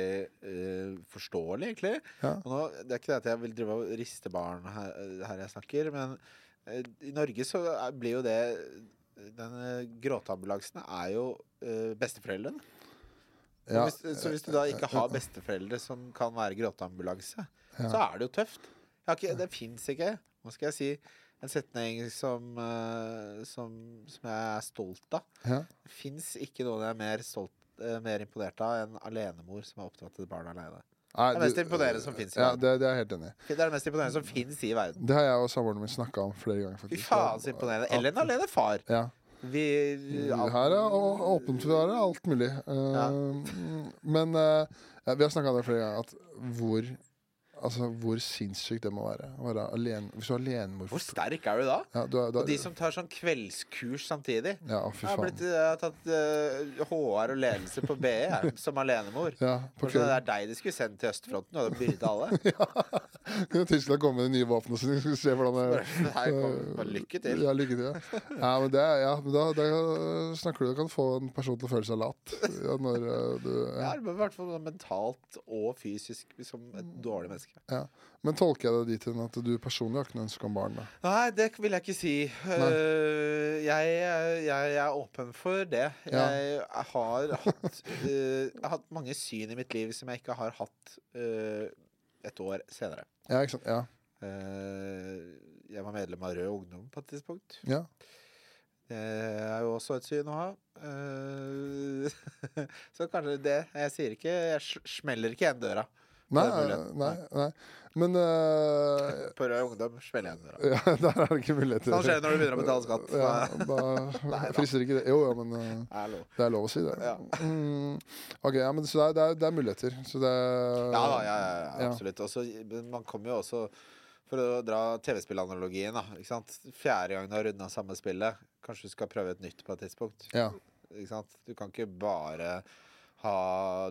uh, forståelig, egentlig. Ja. Og nå, det er ikke det at jeg vil drive og riste barn her, her jeg snakker, men uh, i Norge så blir jo det Denne gråteambulansen er jo uh, besteforeldrene. Ja, hvis, så hvis du da ikke har besteforeldre som kan være gråteambulanse, Ja. så er det jo tøft. Ikke, det fins ikke, hva skal jeg si, en setning som, eh, som, som jeg er stolt av. ja. Det fins ikke noen jeg er mer stolt eh, mer imponert av enn alenemor som har oppdratt et barn alene. Nei, Det er mest imponerende som finnes i Ja, verden. det, det er helt enig. Det er det mest imponerende som fins i verden. Det har jeg og samboeren min snakka om flere ganger. Fy faen, så imponerende. Eller en alene far. Ja. Vi Her er åpent for alt mulig. Ja. Men eh, vi har snakka om det flere ganger, at hvor Altså, hvor sinnssykt det må være. Være alene, hvis du er alenemor Hvor sterk er du da? ja, du er, er, Og de som tar sånn kveldskurs samtidig. Ja, fy faen. Jeg har, blitt, jeg har tatt uh, HR og ledelse på BE som alenemor. Ja, på det er deg de skulle sendt til østfronten, og det byrde alle? Kunne Tyskland komme med de nye våpnene sine, skal vi se hvordan det lykke til. Ja, lykke til. Ja, ja men det ja, da, da snakker du Du kan få en person til å føle seg lat. Ja, når eh, du Ja, ja. i hvert fall mentalt og fysisk som et dårlig menneske. Ja. Men tolker jeg det dit hen at du personlig har ikke noe ønske om barn? da? Nei, det vil jeg ikke si. Uh, jeg, jeg, jeg er åpen for det. Ja. Jeg har hatt, uh, jeg har hatt mange syn i mitt liv som jeg ikke har hatt uh, et år senere. Ja, ikke sant? Ja. Eh, jeg var medlem av Rød Ungdom på et tidspunkt. ja. Det er jo også et syn å ha. Eh, så kanskje det Jeg sier ikke Jeg smeller ikke igjen døra. Nei, er nei, nei. Men uh, På Rød Ungdom smeller jeg døra. ja, Der er det ikke muligheter. Sånn skjer når du begynner å betale skatt. Ja, da nei, frister ikke det. Jo, ja, men uh, er det er lov å si det. Ja. Mm, ok, ja, men Så det er, det er, er muligheter. Så det Ja da, ja, ja, absolutt. Også, man kommer jo også For å dra TV-spillanalogien, da. Ikke sant? Fjerde gang du har runda samme spillet, kanskje du skal prøve et nytt på et tidspunkt. ja. Ikke sant? Du kan ikke bare ha,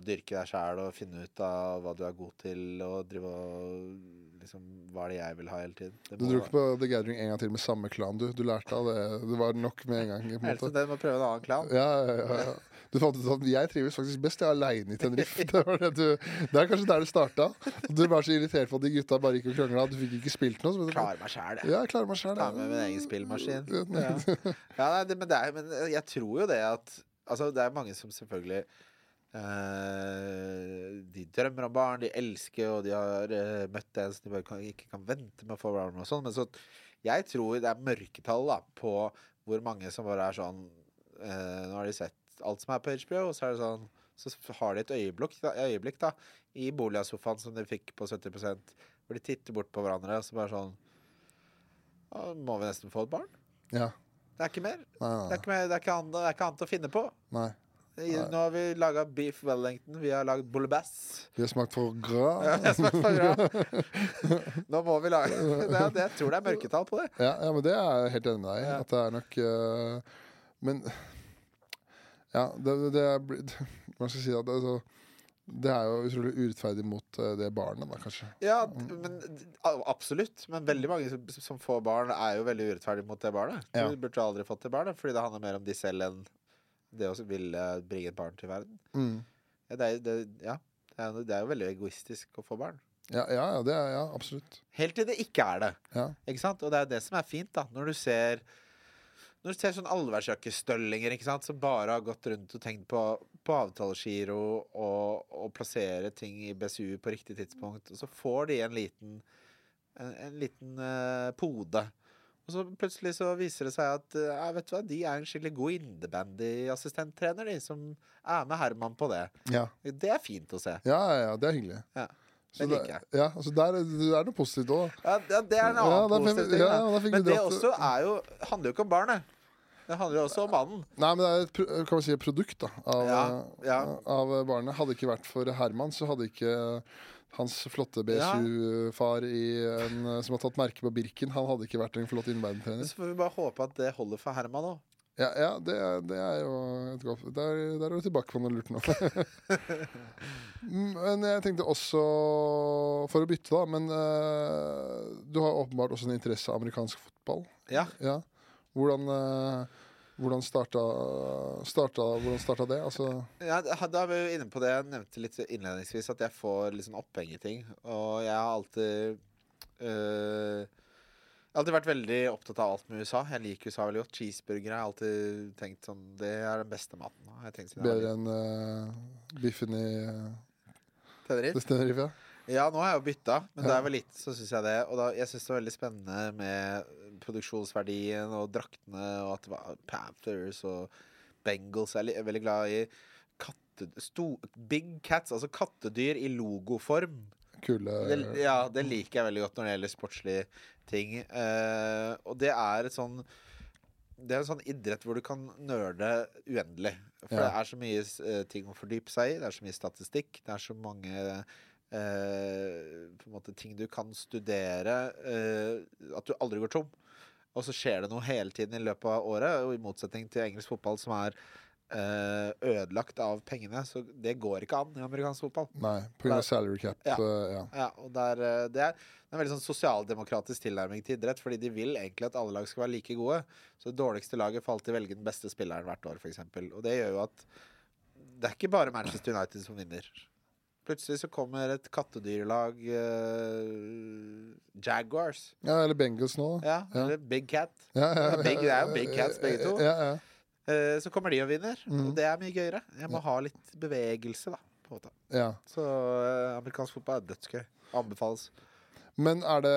dyrke deg sjæl og finne ut av hva du er god til, og drive og liksom Hva er det jeg vil ha hele tiden? Du dro ikke på The Gathering en gang til med samme klan, du. Du lærte av det. Det var nok med en gang. På en måte. den må prøve en annen klan. Ja, ja, ja. Du fant ut at jeg trives faktisk best jeg er aleine i Tenerife. Det, var det, det er kanskje der det starta. Du var så irritert på at de gutta bare gikk og krangla. Du fikk ikke spilt noe. Så, Klarer meg sjæl, jeg. ja, klarer meg selv, Ta med min egen spillmaskin. Ja. Ja, nei, det, men, det men jeg tror jo det at Altså, det er mange som selvfølgelig eh, De drømmer om barn, de elsker, og de har eh, møtt en som de bare kan, ikke kan vente med å få barn og sånn. Men så jeg tror det er mørketall da, på hvor mange som bare er sånn eh, Nå har de sett alt som er på HBO, og så er det sånn så har de et øyeblikk da, øyeblikk da i boligsofaen som de fikk på 70% hvor de titter bort på hverandre og så bare sånn «Å, Må vi nesten få et barn? Ja. Det er ikke mer. Nei, Det er ikke, mer, det er ikke, annet, det er ikke annet å finne på. nei. Nå har vi laga beef wellington, vi har lagd boulebass. Vi har smakt for gra. Ja, jeg smakte for bra. Nå må vi lage det, det, Jeg tror det er mørketall på det. Ja, ja, men det er jeg helt enig med deg i. At det er nok uh, Men Ja, det, det er Hva skal si? Det, er så, det er jo utrolig urettferdig mot eh, det barnet, da, kanskje. Ja, men absolutt. Men veldig mange som, som får barn, er jo veldig urettferdig mot det barnet. Ja. Du burde aldri fått det barnet, fordi det handler mer om de selv enn det å ville bringe et barn til verden. Mm. Ja, det er, det, ja, det er, det er jo veldig egoistisk å få barn. Ja, ja, ja, det er ja, absolutt. Helt til det ikke er det. Ja. Ikke sant? Og det er det som er fint, da. Når du ser Når du ser sånn allværsjakkestøllinger som bare har gått rundt og tenkt på, på avtalegiro og, og plassere ting i BSU på riktig tidspunkt, og så får de en liten en, en liten uh, pode. Og så plutselig så viser det seg at eh, ja, vet du hva, de er en skikkelig god innebandy-assistenttrener, de, som er med Herman på det. Ja, Det er fint å se. ja, ja, ja det er hyggelig. Ja, Så det liker jeg. Ja, altså der, det er noe positivt òg. Ja, det, det er en annen Ja, positiv ting. ja, Men det også er jo, handler jo ikke om barnet. Det handler jo også om mannen. Nei, men det er et kan man si, et produkt da, av, Ja, ja. av barnet. Hadde det ikke vært for Herman, så hadde ikke hans flotte BSU-far som har tatt merke på Birken, han hadde ikke vært en flott innbandytrener. Så får vi bare håpe at det holder for Herman òg. Ja, ja det, det er jo et godt Der, der er du tilbake på noe lurt nå. men jeg tenkte også, for å bytte, da Men uh, du har åpenbart også en interesse av amerikansk fotball. Ja. Ja. Hvordan, uh, hvordan starta, starta, hvordan starta det? Altså Ja, da er vi jo inne på det jeg nevnte litt innledningsvis, at jeg får litt sånn oppheng i ting. Og jeg har alltid øh, Jeg har alltid vært veldig opptatt av alt med USA. Jeg liker USA veldig godt. Cheeseburgere har jeg alltid tenkt sånn Det er den beste maten. Bedre enn øh, biffen i øh. Tenerife. Ja. Ja, nå har jeg jo bytta, men da jeg var liten, så syns jeg det. Og da, jeg syns det var veldig spennende med produksjonsverdien og draktene, og at det var Panthers og Bengals. Jeg er veldig glad i katte... Sto, big cats, altså kattedyr i logoform. Kule Det, ja, det liker jeg veldig godt når det gjelder sportslige ting. Eh, og det er et sånn Det er en sånn idrett hvor du kan nerde uendelig. For Ja. det er så mye uh, ting å fordype seg i. Det er så mye statistikk. Det er så mange uh, på en måte ting du kan studere. Uh, at du aldri går tom. Og så skjer det noe hele tiden i løpet av året. Og i motsetning til engelsk fotball, som er eh, ødelagt av pengene, så det går ikke an i amerikansk fotball. Nei, pga. Salary cap. Ja. Uh, ja. Ja, og der, eh, det er det er en veldig sånn sosialdemokratisk tilnærming til idrett, fordi de vil egentlig at alle lag skal være like gode. Så det dårligste laget får alltid velge den beste spilleren hvert år, f.eks. Og det gjør jo at det er ikke bare Manchester United som vinner. Plutselig så kommer et kattedyrlag uh, Jaguars. ja, eller Bengals nå. Ja, Ja. eller Big Cat. Ja, ja, big- det er jo big cats, begge to. Ja, ja. Eh, så kommer de og vinner, Mm. og det er mye gøyere. Jeg må ha litt bevegelse, da. På en måte. ja. Så uh, amerikansk fotball er dødsgøy. Anbefales. Men er det,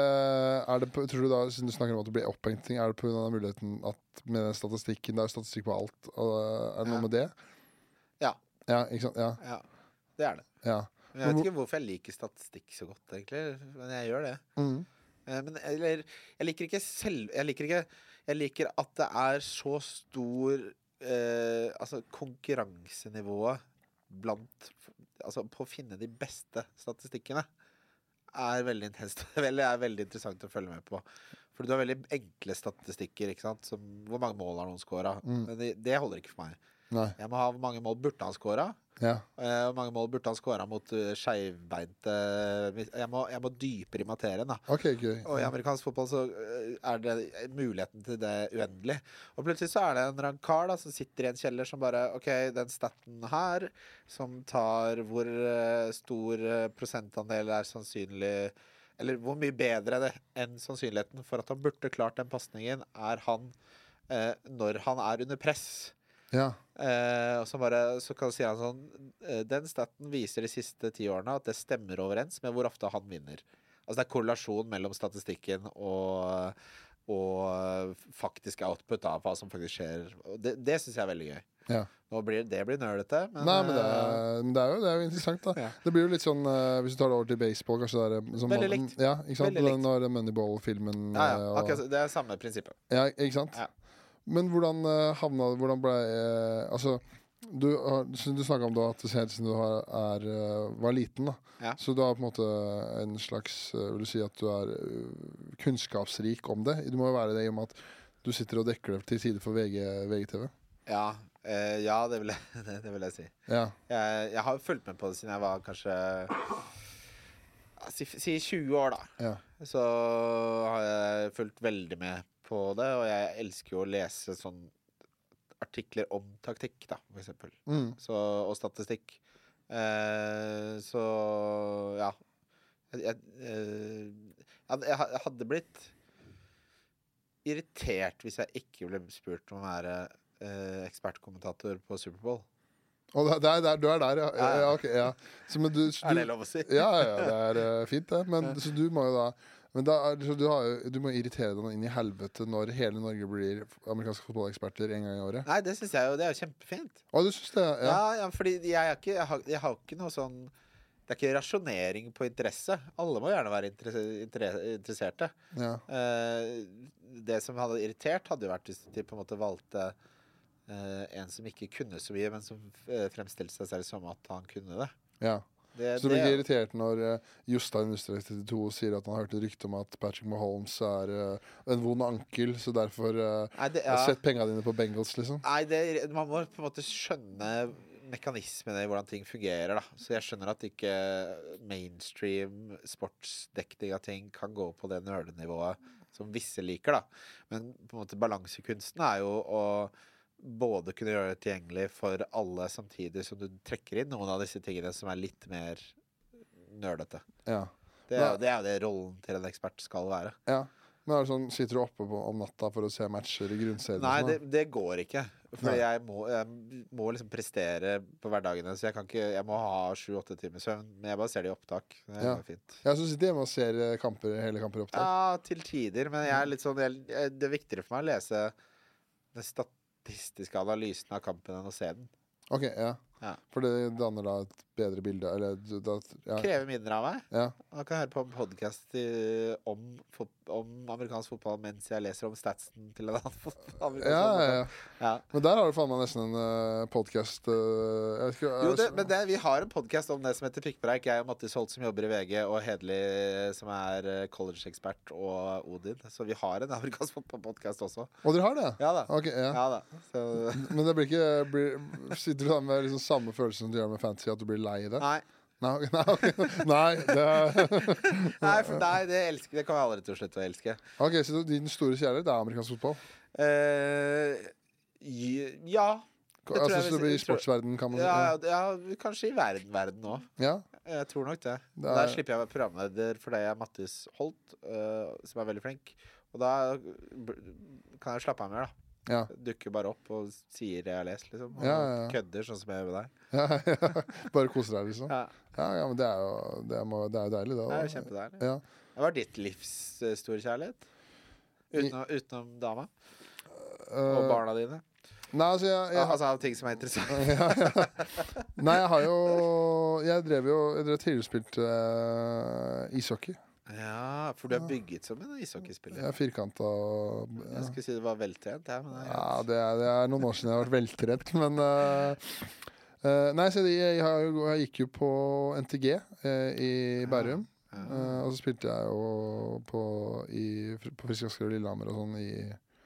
er det Tror du da, siden du snakker om at det blir opphengt ting, er det pga. muligheten at med den statistikken Det er statistikk på alt. Er det noe med det? Ja. Ja, ikke sant? Ja. Ja, det er det. ja. Jeg vet ikke hvorfor jeg liker statistikk så godt, egentlig. Men jeg gjør det. Mm. Eh, Men eller, jeg liker ikke selv Jeg liker ikke Jeg liker at det er så stor eh, Altså konkurransenivået blant Altså på å finne de beste statistikkene er veldig intenst. Eller er veldig interessant å følge med på. For du har veldig enkle statistikker. Som hvor mange mål har noen scora? Mm. Men det, det holder ikke for meg. Nei. Jeg må ha hvor mange mål burde han scora. Ja. Eh, Hvor mange mål burde han skåra mot uh, skeivbeinte jeg, må- jeg må dypere i materien, da. okay, gøy. Og i amerikansk fotball så øh, er det muligheten til det uendelig. Og plutselig så er det en rankar da, som sitter i en kjeller som bare OK, den staten her, som tar hvor stor prosentandel er sannsynlig Eller hvor mye bedre det enn sannsynligheten for at han burde klart den pasningen, er han eh, når han er under press. Ja. Eh, og så, bare, så kan, si han sånn eh, Den staten viser de siste ti årene at det stemmer overens med hvor ofte han vinner. Altså det er korrelasjon mellom statistikken og, og faktisk output av hva som faktisk skjer. Det det syns jeg er veldig gøy. Ja. Nå blir, det blir nølete, men, Nei, men det eh, er, det, er jo, det er jo interessant, da. Ja. Det blir jo litt sånn eh, Hvis du tar det over til baseball, kanskje det er som Veldig likt. Ja, ikke sant? Veldig likt. Når Moneyball-filmen ja, ja, eh, og- okay, det er samme prinsippet. Ja, ikke sant? Men hvordan uh, havna Hvordan ble eh, Altså, du, du snakka om da at helt siden du har, er, eh, var liten, da. Ja. Så du har på en måte en slags eh, Vil du si at du er eh, kunnskapsrik om det? Du må jo være det i og med at du sitter og dekker det til side for VG, VGTV. Ja, Uh, ja det, vil jeg, det, det vil jeg si. Ja. Jeg, jeg har fulgt med på det siden jeg var kanskje Si, si 20 år, da. ja. Så har jeg fulgt veldig med på det, og jeg elsker jo å lese sånn artikler om taktikk, da, for eksempel. Mm. Så, og statistikk. Eh, så ja. Jeg, jeg, eh, jeg, hadde- blitt irritert hvis jeg ikke ble spurt om å være eh, ekspertkommentator på Superbowl. Oh, det, det er der, du er der, ja. ja, Ja, okay, ja. Så, du, så Er det lov å si? Ja, ja, det er eh, fint, det. Men så du må jo da men da du, har du må irritere deg inn i helvete når hele Norge blir amerikanske fotballeksperter en gang i året. Nei, det syns jeg jo det er jo kjempefint. Å, du syns det? Ja, Ja. ja, fordi jeg, ikke, jeg, har, jeg har ikke noe sånn Det er ikke rasjonering på interesse. Alle må gjerne være interesse, interesserte. ja. Eh, det som hadde irritert, hadde jo vært hvis de på en måte valgte eh, en som ikke kunne så mye, men som eh, fremstilte seg selv som at han kunne det. ja. Det, Så du blir irritert når uh, Jostein Nustrek 32 sier at han har hørt et rykte om at Patrick Mahomes er uh, en vond ankel, så derfor uh, nei, det, ja. Sett penga dine på Bengals, liksom. Nei, det, man må på en måte skjønne mekanismene i hvordan ting fungerer. da Så jeg skjønner at ikke mainstream sportsdekning av ting kan gå på det nerdenivået som visse liker. da Men på en måte balansekunsten er jo å både kunne gjøre det tilgjengelig for alle, samtidig som du trekker inn noen av disse tingene som er litt mer nerdete. Ja. Det er, det er jo det rollen til en ekspert skal være. ja. Men er det sånn, Sitter du oppe på, om natta for å se matcher i grunnserien? Nei, sånn, det, det går ikke. For jeg må, jeg må liksom prestere på hverdagene. Så jeg kan ikke Jeg må ha sju-åtte timers søvn. Men jeg bare ser det i opptak. Det Ja. fint. Jeg som sitter hjemme og ser eh, kamper, hele kamper i opptak. Ja, til tider. Men jeg er litt sånn jeg, det er viktigere for meg å lese den statistiske analysen av kampen enn å se den. Ok, ja. Ja. For det danner da et bedre bilde? Eller da, ja. Krever mindre av meg. ja. Man kan høre på en podkast om, om amerikansk fotball mens jeg leser om statsen til en annen fotball. Ja, ja, ja. ja. Men der har du faen meg nesten en uh, podkast uh, Jo, det, altså- men det, vi har en podkast om det som heter Pikkpreik. Jeg og Mattis Holt som jobber i VG, og Hedli som er eh, college-ekspert, og Odin. Så vi har en amerikansk fotballpodkast også. Og dere har det? Ja da. Okay, ja. Ja da. Så, Men det blir ikke blir, Sitter du da med liksom samme følelse som du gjør med fantasy, at du blir lei det? nei. Nei, nei, nei det Nei, for nei, det, elsker, det kan jeg aldri til å slutte å elske. Ok, Så din store kjærlighet er amerikansk fotball? Uh, ja. Det tror Altså jeg så det blir I sportsverden sportsverdenen kan man ja. Ja, kanskje i verden verden òg. Ja. Jeg tror nok det. Det Der er- slipper jeg å være programleder fordi jeg er Mattis Holt, uh, som er veldig flink. Og da kan jeg slappe av mer, da. Ja. Dukker bare opp og sier det jeg har lest, liksom. Og Ja, ja, kødder, sånn som jeg gjør med deg. Bare koser deg, liksom? Ja, men det er jo, det er, det er jo deilig, det. det er jo kjempedeilig. Ja. Hva er ditt livs øh, store kjærlighet? Utenom, utenom dama og Eh, barna dine? Nei, altså, jeg, jeg, Altså av ting som er interessant. ja, ja. Nei, jeg har jo Jeg drev jo Jeg drev tidligere spilt uh, ishockey. Ja, for du er bygget som en ishockeyspiller. Jeg er firkanta og Jeg skulle si det var veltrent, ja, men det ja, det, er, det er noen år siden jeg har vært veltrent, men uh, uh, Nei, så jeg, jeg, jeg gikk jo på NTG uh, i Bærum. Ja. eh, og så spilte jeg jo på, i, på Frisk Asker og Lillehammer og sånn i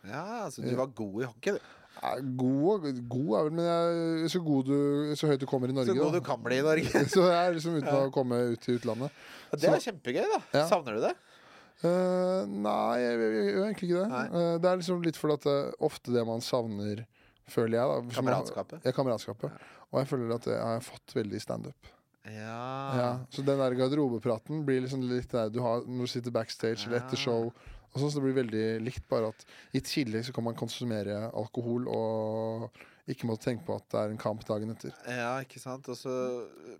ja, altså du var god i hockey, du. Ja, god, god er vel, men jeg, så, god du, så høyt du kommer i Norge. Så god da. du kan bli i Norge. så jeg er liksom uten å komme ut til utlandet. Og Det er kjempegøy, da. Ja. Savner du det? Uh, nei, jeg, gjør egentlig ikke det. Eh, det er liksom litt fordi at det, ofte det man savner, føler jeg. da Kameratskapet. man- Kameratskapet. Ja. Og jeg føler at det har jeg fått veldig i standup. Ja. Ja, så den der garderobepraten blir liksom litt der du har når du sitter backstage eller etter show. Og sånn, så det blir veldig likt, bare at i tillegg så kan man konsumere alkohol og ikke måtte tenke på at det er en kamp dagen etter. Ja, ikke sant. Og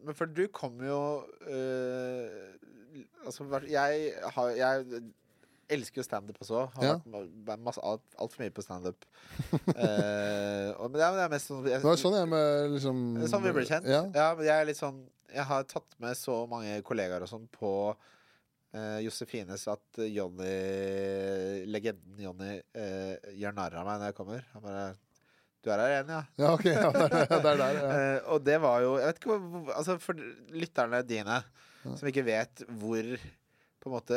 men for du kom jo øh, Altså, jeg har Jeg elsker jo standup også. Har Ja. vært ma- ma- masse, alt, altfor mye på standup. uh, og- men det er, det er mest sånn jeg, Det var sånn jeg med liksom Sånn vi ble kjent? Ja. men jeg er litt sånn Jeg har tatt med så mange kollegaer og sånn på eh, Josefines at Johnny, Legenden Johnny uh, gjør narr av meg når jeg kommer. Han bare Du er her igjen, ja? Ja, ok. Ja, det, er, det er der, ja. uh, og det var jo Jeg vet ikke hva hvor- Altså, for lytterne dine som ikke vet hvor på en måte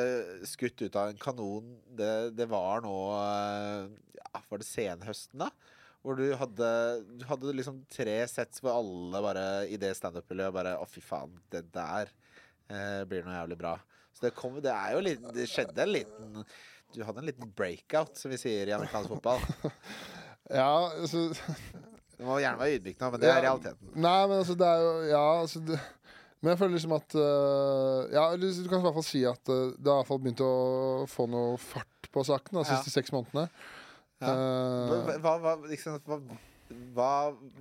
skutt ut av en kanon det, det var nå eh, ja, Var det senhøsten, da? Hvor du hadde, du hadde liksom tre sets hvor alle bare i det standup-miljøet bare Å, fy faen, det der eh, blir noe jævlig bra. Så det kom Det er jo litt Det skjedde en liten Du hadde en liten breakout, som vi sier i amerikansk fotball. Ja, altså Du må gjerne være ydmyk nå, men det er realiteten. Nei, men altså, det er jo Ja, altså det, Men jeg føler liksom at uh, Ja, du kan i hvert fall si at uh, det har i hvert fall begynt å få noe fart på saken de Ja. siste seks månedene. Ja. Uh, Hva, hva, liksom, hva, hva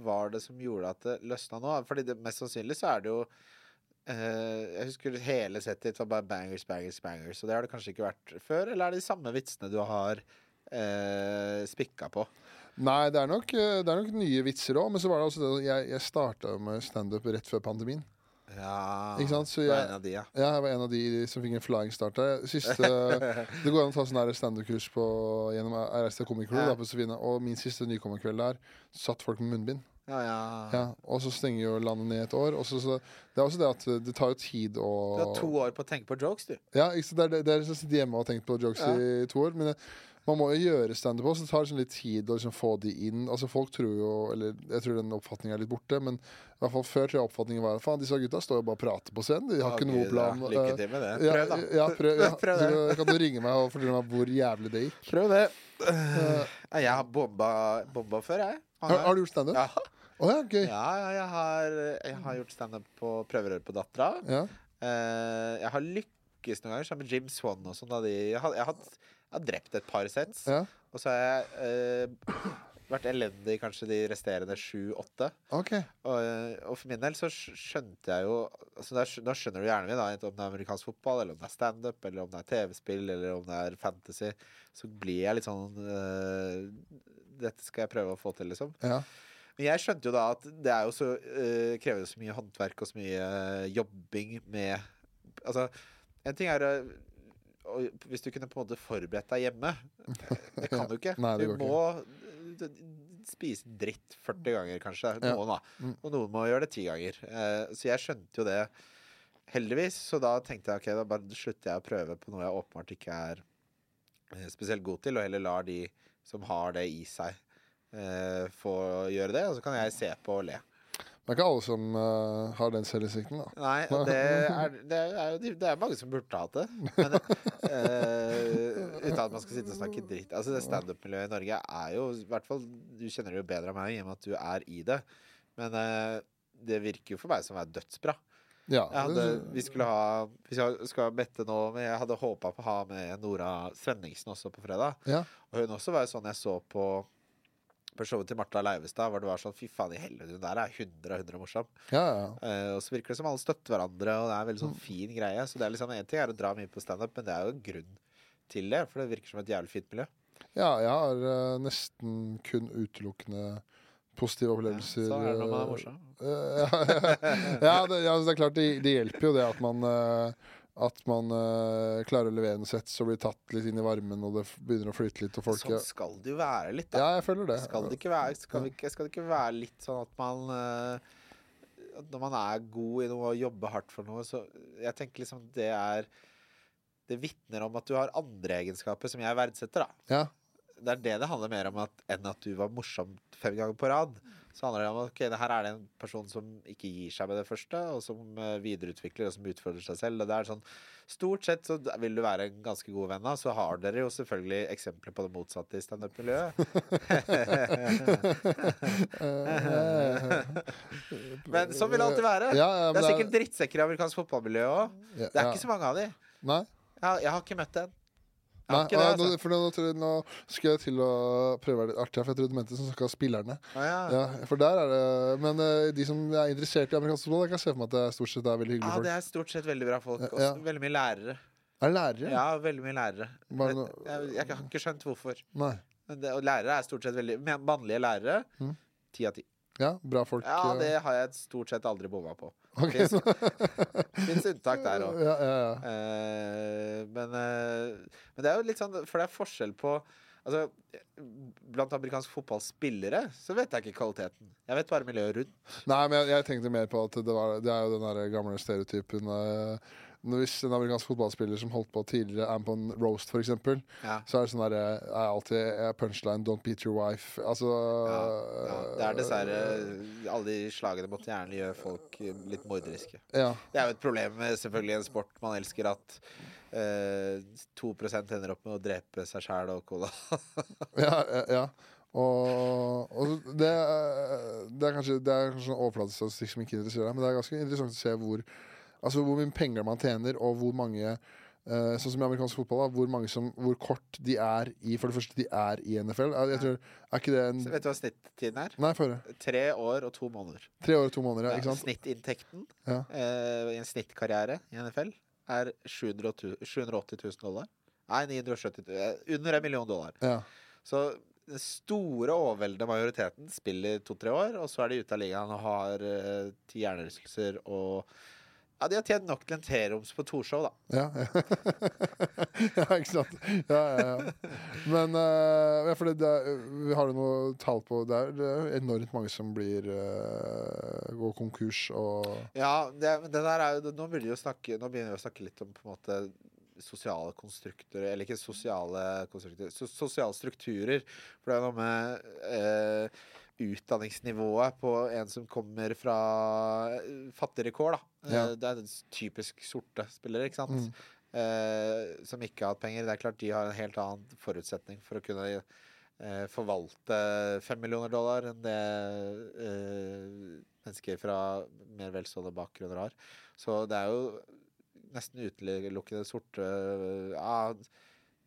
var det som gjorde at det løsna nå? Fordi det, mest sannsynlig så er det jo Jeg husker hele settet ditt var bare bangers, bangers, bangers. Og det har det kanskje ikke vært før? Eller er det de samme vitsene du har uh, spikka på? nei, det er, nok, øh, det er nok nye vitser òg, men så var det også det jeg, jeg starta med standup rett før pandemien. Ja Ikke sant? Så jeg- en av de, ja. Ja, jeg var en av de som fikk en flying start der. Siste, det går an å ta sånn standup-kurs gjennom RST Crew Ja. på Sofine, og min siste nykommerkveld der satt folk med munnbind. Ja, ja. Ja, og så stenger jo landet ned et år. Og så, så, det er også det at det tar jo tid å Du har to år på å tenke på jokes, du. Ja, ikke det er det er som å sitte hjemme og har tenkt på jokes Ja. i to år. Men det, man må jo gjøre standup også, så det tar liksom litt tid å liksom få de inn. Altså Folk tror jo Eller jeg tror den oppfatningen er litt borte, men i hvert fall før tror jeg oppfatningen var Faen, disse gutta står jo bare og prater på scenen. De har Å, ikke noe plan. Ja. Lykke Eh, til med det. ja, Prøv, da. Ja, prøv, ja. Prøv det. Så kan du ringe meg og fortelle meg hvor jævlig det gikk? Prøv det. Uh, Jeg har bomba, bomba før, jeg. har, har du gjort standup? Å Ja. ja, gøy. Ja, ja, jeg har, jeg har gjort standup på prøverør på Dattera. Ja. Eh, jeg har lykkes noen ganger sammen med Jim Swan og sånn. Jeg har, jeg, har, jeg har drept et par sets. ja. Og så har jeg eh, vært elendig kanskje de resterende sju-åtte. OK. Og, eh, og for min del så skj- skjønte jeg jo altså da, skj- da skjønner du gjerne min, da, om det er amerikansk fotball, eller om det er standup, eller om det er TV-spill, eller om det er fantasy. Så blir jeg litt sånn eh, Dette skal jeg prøve å få til, liksom. Ja. Men jeg skjønte jo da at det er jo så, uh, krever så mye håndverk og så mye uh, jobbing med Altså, en ting er uh, Hvis du kunne på en måte forberedt deg hjemme Det kan du ikke. Nei, du må ikke. eh, spise dritt 40 ganger, kanskje. Ja. Noen, da. Mm. Og noen må gjøre det ti ganger. Eh, så jeg skjønte jo det heldigvis. Så da tenkte jeg ok, da bare slutter jeg å prøve på noe jeg åpenbart ikke er eh, spesielt god til, og heller lar de som har det i seg, eh, få gjøre det. Og så kan jeg se på og le. Det er ikke alle som uh, har den selvinnsikten, da. Nei, det er, det er det er mange som burde hatt det. Men, uh, uten at man skal sitte og snakke dritt. Altså Det standup-miljøet i Norge er jo i hvert fall Du kjenner det jo bedre enn meg i og med at du er i det. Men uh, det virker jo for meg som å være dødsbra. Ja, hadde, vi skulle ha jeg skal bette nå Men jeg hadde håpa på å ha med Nora Svenningsen også på fredag. ja. Og hun også var jo sånn jeg så på på showet til Martha Leivestad, hvor det var sånn Fy faen i helvete, hun der er 100 av 100 morsom. ja, ja. Uh, og så virker det som alle støtter hverandre, og det er en veldig sånn fin greie. Så det er liksom En ting er å dra mye på standup, men det er jo en grunn til det. For det virker som et jævlig fint miljø. Ja, jeg har uh, nesten kun utelukkende positive opplevelser. så er det når man er morsom. eh, ja, ja, ja, det, ja, det er klart det, det hjelper jo det at man eh, At man uh, klarer å levere en sett så blir tatt litt inn i varmen, og det begynner å flyte litt, og folk Sånn skal det jo være litt, da. Ja, jeg føler det. Skal det ikke være, skal det ikke, skal det ikke være litt sånn at man uh, Når man er god i noe og jobber hardt for noe, så Jeg tenker liksom det er Det vitner om at du har andre egenskaper som jeg verdsetter, da. Ja, det er det det handler mer om at, enn at du var morsom fem ganger på rad. Så handler det om ok, det her er det en person som ikke gir seg med det første, og som eh, videreutvikler og som utfordrer seg selv. Og det er sånn, Stort sett så vil du være en ganske god venn av. Så har dere jo selvfølgelig eksempler på det motsatte i standup-miljøet. Men sånn vil det alltid være. Ja, ja, det er sikkert drittsekker i amerikansk fotballmiljø òg. Det er ikke så mange av de. Nei? Jeg, jeg har ikke møtt en. Nei, ikke det, ah, altså. nå, for nå, tror jeg- nå skal jeg til å prøve å være litt artig, for jeg trodde du mente som snakka spillerne. Å, ja. Ja, for der er det Men eh, de som er interessert i amerikansk fotball, jeg kan se for meg at det er stort sett er veldig Ja, hyggelige det folk. er stort sett veldig bra folk. Ja, Også ja. veldig mye lærere. Er det lærere? Ja, veldig mye lærere. Jeg, noe- jeg, jeg har ikke skjønt hvorfor. Nei. Men det, og lærere er stort sett veldig men Mannlige lærere, Mm. ti av ti. Ja, bra folk. Ja, eh. det har jeg stort sett aldri bomma på. Ok. Fins unntak der òg. Ja, ja, ja. men, eh, men det er jo litt sånn For det er forskjell på Altså, Blant amerikanske fotballspillere så vet jeg ikke kvaliteten. Jeg vet bare miljøet rundt. Nei, men jeg, jeg tenkte mer på at det, var, det er jo den der gamle stereotypen eh, når Hvis en amerikansk fotballspiller som holdt på tidligere, er med på en roast, f.eks., Ja. så er det sånn derre er alltid er punchline 'don't beat your wife'. Altså Ja, ja. Det er dessverre Alle de slagene måtte gjerne gjør folk eh, litt morderiske. Ja. Det er jo et problem med selvfølgelig en sport man elsker, at eh, 2% ender opp med å drepe seg sjæl og cola. Ja, ja. Og, og det, det er kanskje Det er kanskje en overflatestatistikk som ikke interesserer deg, men det er ganske interessant å se hvor Altså hvor mye penger man tjener, og hvor mange uh, Sånn som i amerikansk fotball, da, hvor, mange som, hvor kort de er i For det første, de er i NFL. Jeg, jeg tror, er ikke det en Så vet du hva snittiden er? Nei, for. Tre år og to måneder. Tre år og to måneder, ja. Ikke sant? Snittinntekten Ja. uh, i en snittkarriere i NFL er 780 780 000 dollar. Nei, 970 000. eh, Under en million dollar. Ja. Så den store, overveldende majoriteten spiller to-tre år, og så er de ute av ligaen og har uh, ti hjernerystelser og Ja, de har tjent nok til en T-roms på Torshov, da. Ja, ja. ja ikke sant. Ja, ja, ja. Men uh, ja, for det, det vi har jo noe tall på Det er, det er enormt mange som blir uh, går konkurs og Ja, det, det der er jo Nå begynner vi å snakke, nå begynner vi å snakke litt om på en måte sosiale konstruktorer Eller ikke sosiale konstruktorer, so, sosiale strukturer. For det er noe med eh, utdanningsnivået på en som kommer fra eh, fattigere kår, da. Eh, Ja. Det er en typisk sorte spillere, ikke sant. Mm. Eh, som ikke har hatt penger. Det er klart de har en helt annen forutsetning for å kunne eh, forvalte fem millioner dollar enn det eh, mennesker fra mer velstående bakgrunner har. Så det er jo nesten utelukkende sorte ja,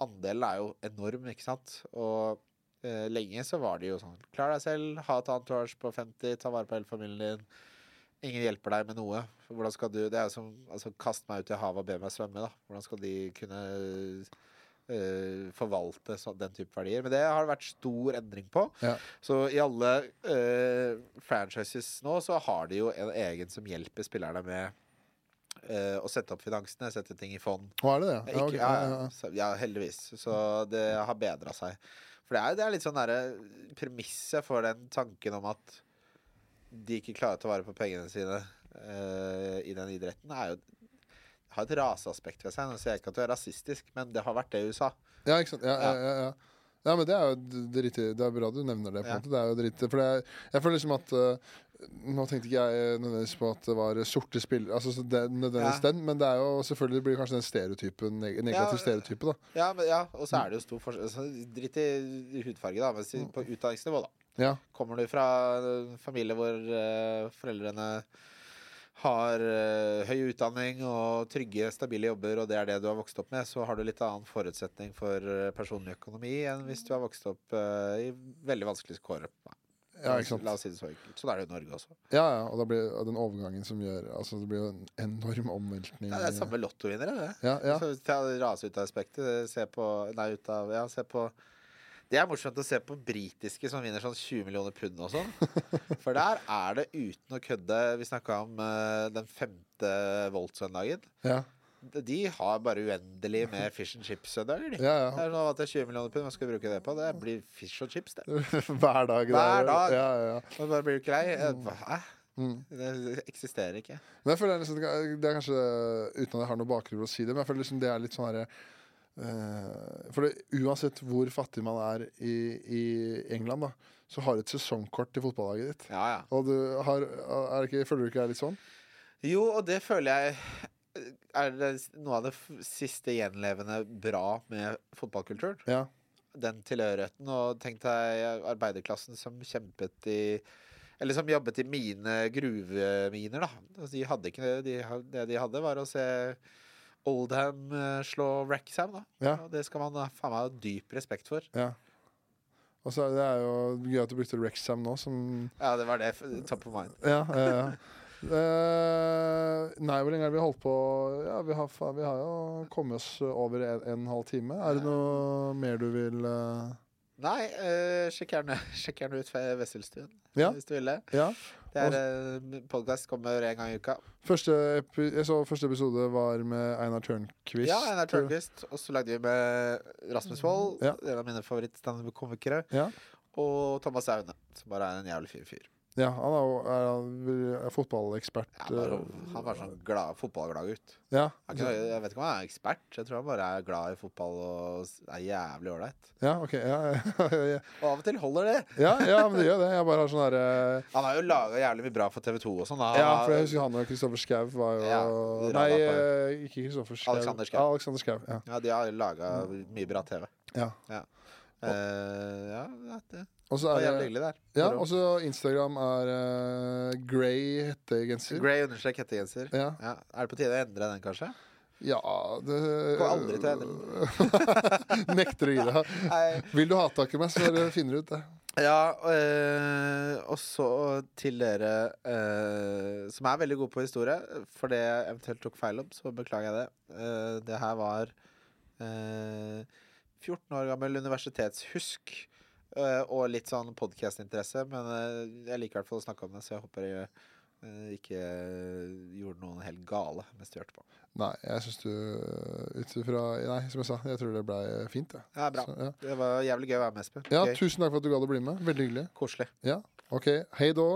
Andelen er jo enorm, ikke sant? Og eh, lenge så var det jo sånn Klar deg selv, ha et entourage på 50, ta vare på hele familien din. Ingen hjelper deg med noe. Hvordan skal du Det er som altså, Kast meg ut i havet og be meg svømme, da. Hvordan skal de kunne uh, forvalte så, den type verdier? Men det har det vært stor endring på. Ja. Så i alle uh, franchises nå så har de jo en egen som hjelper spillerne med Uh, å sette opp finansene, sette ting i fond. Hva er det, det? Ja, ja, ja, ja. ja, heldigvis. Så det har bedra seg. For det er, det er litt sånn derre Premisset for den tanken om at de ikke klarer å ta vare på pengene sine uh, i den idretten, er jo har et raseaspekt ved seg. Nå sier jeg ikke at du er rasistisk, men det har vært det i USA. Ja, ikke sant. Ja, ja, ja, ja. ja men det er jo d- drittig. Det er bra du nevner det. på en måte Det er jo dritt For jeg, jeg føler liksom at uh, Nå tenkte ikke jeg nødvendigvis på at det var sorte spillere, altså, det, nødvendigvis den, men det er jo selvfølgelig det blir kanskje den stereotypen, neg negativ stereotype, da. Ja, men, ja og så er det jo stor forskjell så Dritt i hudfarge, da, men på utdanningsnivå, da. Ja. Kommer du fra en familie hvor uh, foreldrene har uh, høy utdanning og trygge, stabile jobber, og det er det du har vokst opp med, så har du litt annen forutsetning for eh, personlig økonomi enn hvis du har vokst opp uh, i veldig vanskelige kår. Ja, ikke sant. La oss si det så enkelt. Sånn er det i Norge også. Ja, ja, og da blir den overgangen som gjør Altså, det blir jo en enorm omveltning. Ja, det er samme lottovinnere, det. Ja, ja. Så ta rase ut av aspektet. Se på Nei, ut av Ja, se på Det er morsomt å se på britiske som vinner sånn 20 millioner pund og sånn. For der er det uten å kødde Vi snakka om uh, den femte Volt-søndagen. ja. De har bare uendelig med fish and chips-søndager. de. Ja, Det ja. er sånn at det er 20 millioner pund, hva skal vi bruke det på? Det blir fish og chips, det. Hver dag. Hver er- dag. Ja, ja. Og bare blir du ikke lei? Eh. Hæ? Mm. Det eksisterer ikke. Men jeg føler det er, liksom, det er kanskje Uten at jeg har noe bakgrunn for å si det, men jeg føler liksom det er litt sånn herre For det, uansett hvor fattig man er i, i England, da, så har du et sesongkort til fotballaget ditt. Ja, ja. Og du har er det ikke, Føler du ikke det er litt sånn? Jo, og det føler jeg er det noe av det siste gjenlevende bra med fotballkulturen. Ja. Den tilhørigheten. Og tenk deg arbeiderklassen som kjempet i Eller som jobbet i mine gruveminer, da. Altså, de hadde ikke det. De, det de hadde, var å se Oldham eh, slå Wrexham, da. Ja. Og det skal man faen meg ha dyp respekt for. ja. Og så er det jo gøy at du brukte Rexham nå, som Ja, det var det. Top of mind. Ja, ja, ja. Uh, nei, hvor lenge har vi holdt på? Ja, vi har, vi har jo kommet oss over en, en halv time. Er det noe mer du vil eh, Nei, uh, sjekk gjerne, sjekk gjerne ut Vesselstuen, Ja. hvis du vil det. Ja. Det er uh, Podkast kommer en gang i uka. Første, jeg så første episode var med Einar Tørnquist. Ja, Einar Tørnquist. Og så lagde vi med Rasmus Wold, Ja. en av mine favorittstandarkomikere. Ja. Og Thomas Aune, som bare er en jævlig fin fyr. Ja, han er jo er, han- er fotballekspert. Ja, bare, eh, han var sånn glad, fotballglad gutt. ja, Jeg vet ikke om han er ekspert, jeg tror han bare er glad i fotball og er jævlig ålreit. ja, ok. Ja, ja, Og av og til holder det. ja, ja, men det gjør det. Jeg bare har sånn herre Han har jo laga jævlig mye bra for TV2 og sånn. Ja, for jeg husker han og Kristoffer Schau var jo Nei, eh, ikke Kristoffer Schau. Alexander Schau. Alexander Schau. Ja. Ja, de har laga mye bra TV. ja. ja. Uh, ja, det Og så er det hyggelig der. ja, og så Instagram er uh, Grey hettegenser. Grey understrek hettegenser. Ja. Ja. Er det på tide å endre den, kanskje? ja, det Går aldri til å endre Nekter å gi deg. Vil du hatakke meg, så finner du ut det. Ja, øh, og så til dere øh, som er veldig gode på historie. For det jeg eventuelt tok feil om, så beklager jeg det. Uh, det her var øh, 14 år gammel universitetshusk. Øh, og litt sånn podkastinteresse. Men øh, jeg liker i hvert fall å snakke om det, så jeg håper jeg øh, ikke gjorde noen helt gale mens du hørte på. Nei, jeg syns du Ut ifra Nei, som jeg sa, jeg tror det blei fint, jeg. Ja, bra. Så, ja. Det var jævlig gøy å være med, Espen. ja, Gøy. tusen takk for at du gadd å bli med. Veldig hyggelig. Koselig. Ja, OK. Hei då.